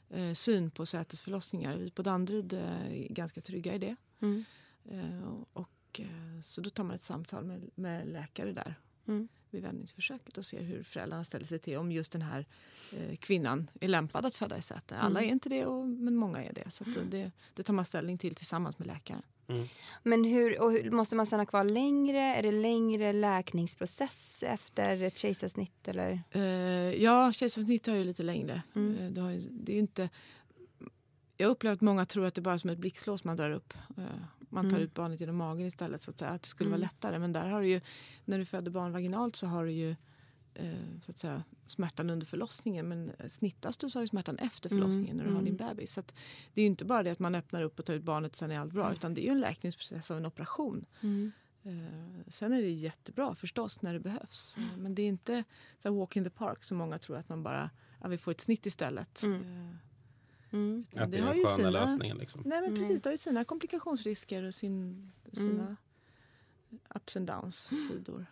eh, syn på sätesförlossningar. Vi på Danderyd eh, är ganska trygga i det. Mm. Eh, och, eh, så då tar man ett samtal med, med läkare där Mm. Vid vändningsförsöket och ser hur föräldrarna ställer sig till om just den här eh, kvinnan är lämpad att föda i säte. Alla Mm. är inte det, och, men många är det. Så att det, det tar man ställning till tillsammans med läkaren. Men hur, och hur, måste man stanna kvar längre? Är det längre läkningsprocess efter ett kejsarsnitt? Eller? Eh, ja, kejsarsnitt har ju lite längre. Mm. Eh, det, har det är ju inte... Jag upplever att många tror att det bara är som ett blixtlås man drar upp. Eh, man tar Mm. ut barnet genom magen istället. så att säga. Att det skulle Mm. vara lättare. Men där har du ju, när du föder barn vaginalt så har du ju eh, så att säga, smärtan under förlossningen. Men snittas du så har du smärtan efter Mm. förlossningen när du har Mm. din bebis. Så att det är ju inte bara det att man öppnar upp och tar ut barnet sen är allt bra. Utan det är ju en läkningsprocess av en operation. Mm. Eh, sen är det jättebra förstås när det behövs. Eh, Men det är inte så walk in the park som många tror att man bara, ja, vi får ett snitt istället. Mm. Eh, Mm. Att det är har den ju sköna sina- lösningen. Liksom. Nej men precis, det har ju sina komplikationsrisker och sin, sina Mm. ups and downs sidor.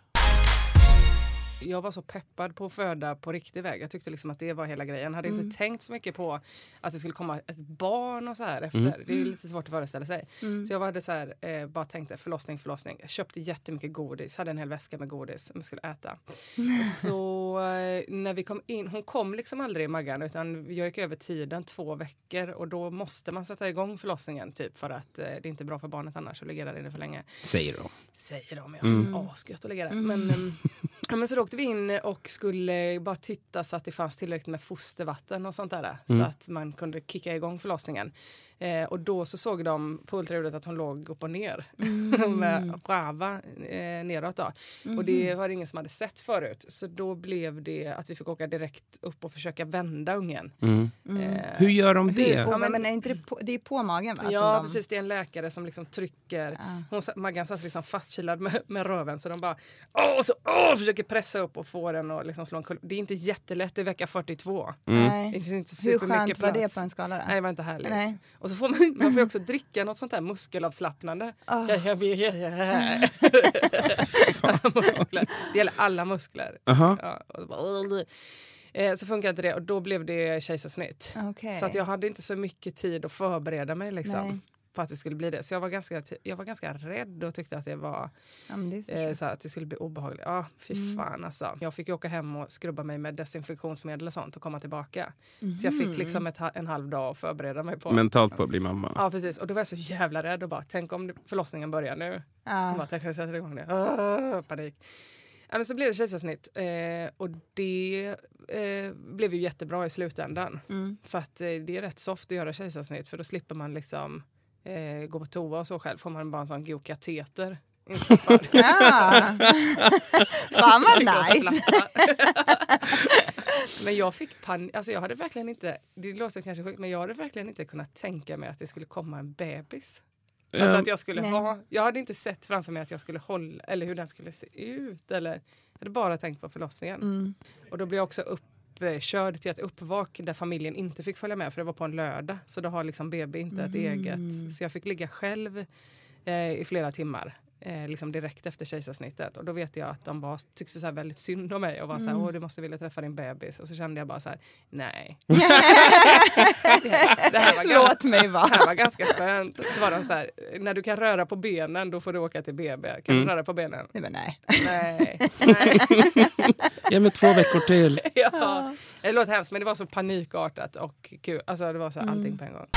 Jag var så peppad på att föda på riktig väg. Jag tyckte liksom att det var hela grejen. Hade Mm. inte tänkt så mycket på att det skulle komma ett barn och så här efter. Mm. Det är lite svårt att föreställa sig. Mm. Så jag hade så här, eh, bara tänkte förlossning, förlossning. Jag köpte jättemycket godis, hade en hel väska med godis som jag skulle äta. så eh, när vi kom in, hon kom liksom aldrig i Maggan utan jag gick över tiden två veckor och då måste man sätta igång förlossningen typ för att eh, det är inte bra för barnet annars att ligga där inne för länge. Säger de. Säger de ja. Mm. Asgött att ligga där. Men, ehm, men så då åkte vi in och skulle bara titta så att det fanns tillräckligt med fostervatten och sånt där. Så Mm. att man kunde kicka igång förlossningen. Eh, och då så såg de på ultraljudet att hon låg upp och ner. med rava eh, neråt då. Och det var det ingen som hade sett förut. Så då blev det att vi fick åka direkt upp och försöka vända ungen. Mm. Eh, Hur gör de det? Hur, Ja, men- men är inte det, på, det är på magen va? Ja de, precis, det är en läkare som liksom trycker. Ja. Hon, Maggan satt liksom fastkilad med, med röven så de bara åh, så, åh, försöker pressa upp och få den att liksom slå en kull. Det är inte jättelätt, det är vecka 42. Det Nej. finns inte Hur skönt var det på en skala? Då? Nej det var inte härligt. Nej. Och så får man, man får också dricka något sånt här muskelavslappnande. Ja, ja, ja, ja. muskler. Det gäller alla muskler. Ja, och så, bara, eh, så funkar inte det och då blev det kejsarsnitt. Okej. Så att jag hade inte så mycket tid att förbereda mig liksom, Nej. På att det skulle bli det. Så jag var ganska, jag var ganska rädd och tyckte att det var Ja, men det eh, så att det skulle bli obehagligt. Ja, fy Mm. fan alltså. Jag fick ju åka hem och skrubba mig med desinfektionsmedel och sånt och komma tillbaka. Så jag fick liksom ett, ha- en halv dag att förbereda mig på. Mentalt på att bli mamma. Ja precis och då var jag så jävla rädd och bara tänk om förlossningen börjar nu. Jag bara, tänk om jag sätter igång det. Ah, panik. Ja, men så blev det kejsarsnitt eh, och det eh, blev ju jättebra i slutändan. Mm. För att eh, det är rätt soft att göra kejsarsnitt för då slipper man liksom eh, gå på toa och så själv. Får man bara en sån god kateter instoppad. Ja. Fan vad nice. men jag fick panik. Alltså jag hade verkligen inte, det låter kanske sjukt, men jag hade verkligen inte kunnat tänka mig att det skulle komma en bebis. Alltså att jag skulle Nej. ha, jag hade inte sett framför mig att jag skulle hålla, eller hur den skulle se ut. Eller, jag hade bara tänkt på förlossningen. Mm. Och då blev jag också uppkörd till ett uppvak där familjen inte fick följa med för det var på en lördag. Så då har liksom BB inte ett Mhm. eget. Så jag fick ligga själv eh, i flera timmar eh, liksom direkt efter kejsarsnittet. Och då vet jag att de var, tyckte så här väldigt synd om mig och var så här, Mm. åh du måste vilja träffa din bebis. Och så kände jag bara så här, nej. det här var Låt ganska, mig vara. Det här var ganska skönt. Så var de så här, när du kan röra på benen då får du åka till BB. Kan Mm. du röra på benen? Nej, men nej. Nej. nej. Ge mig två veckor till. ja. Det låter hemskt men det var så panikartat och kul. Alltså det var så här, Mm. allting på en gång.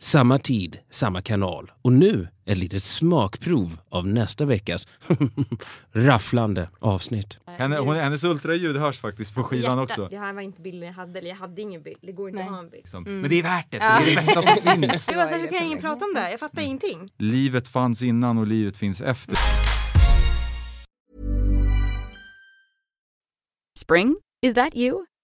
Samma tid, samma kanal. Och nu ett litet smakprov av nästa veckas rafflande avsnitt. Henne, hon, hennes ultraljud hörs faktiskt på skivan Hjärta, också. Det här var inte bilden jag hade, eller jag hade ingen bild. Det går inte att ha en bild. Liksom. Mm. Men det är värt det, för det är det bästa som finns. Det var så här, hur kan ingen prata om det? Jag fattar ingenting. Livet fanns innan och livet finns efter. Spring? Is that you?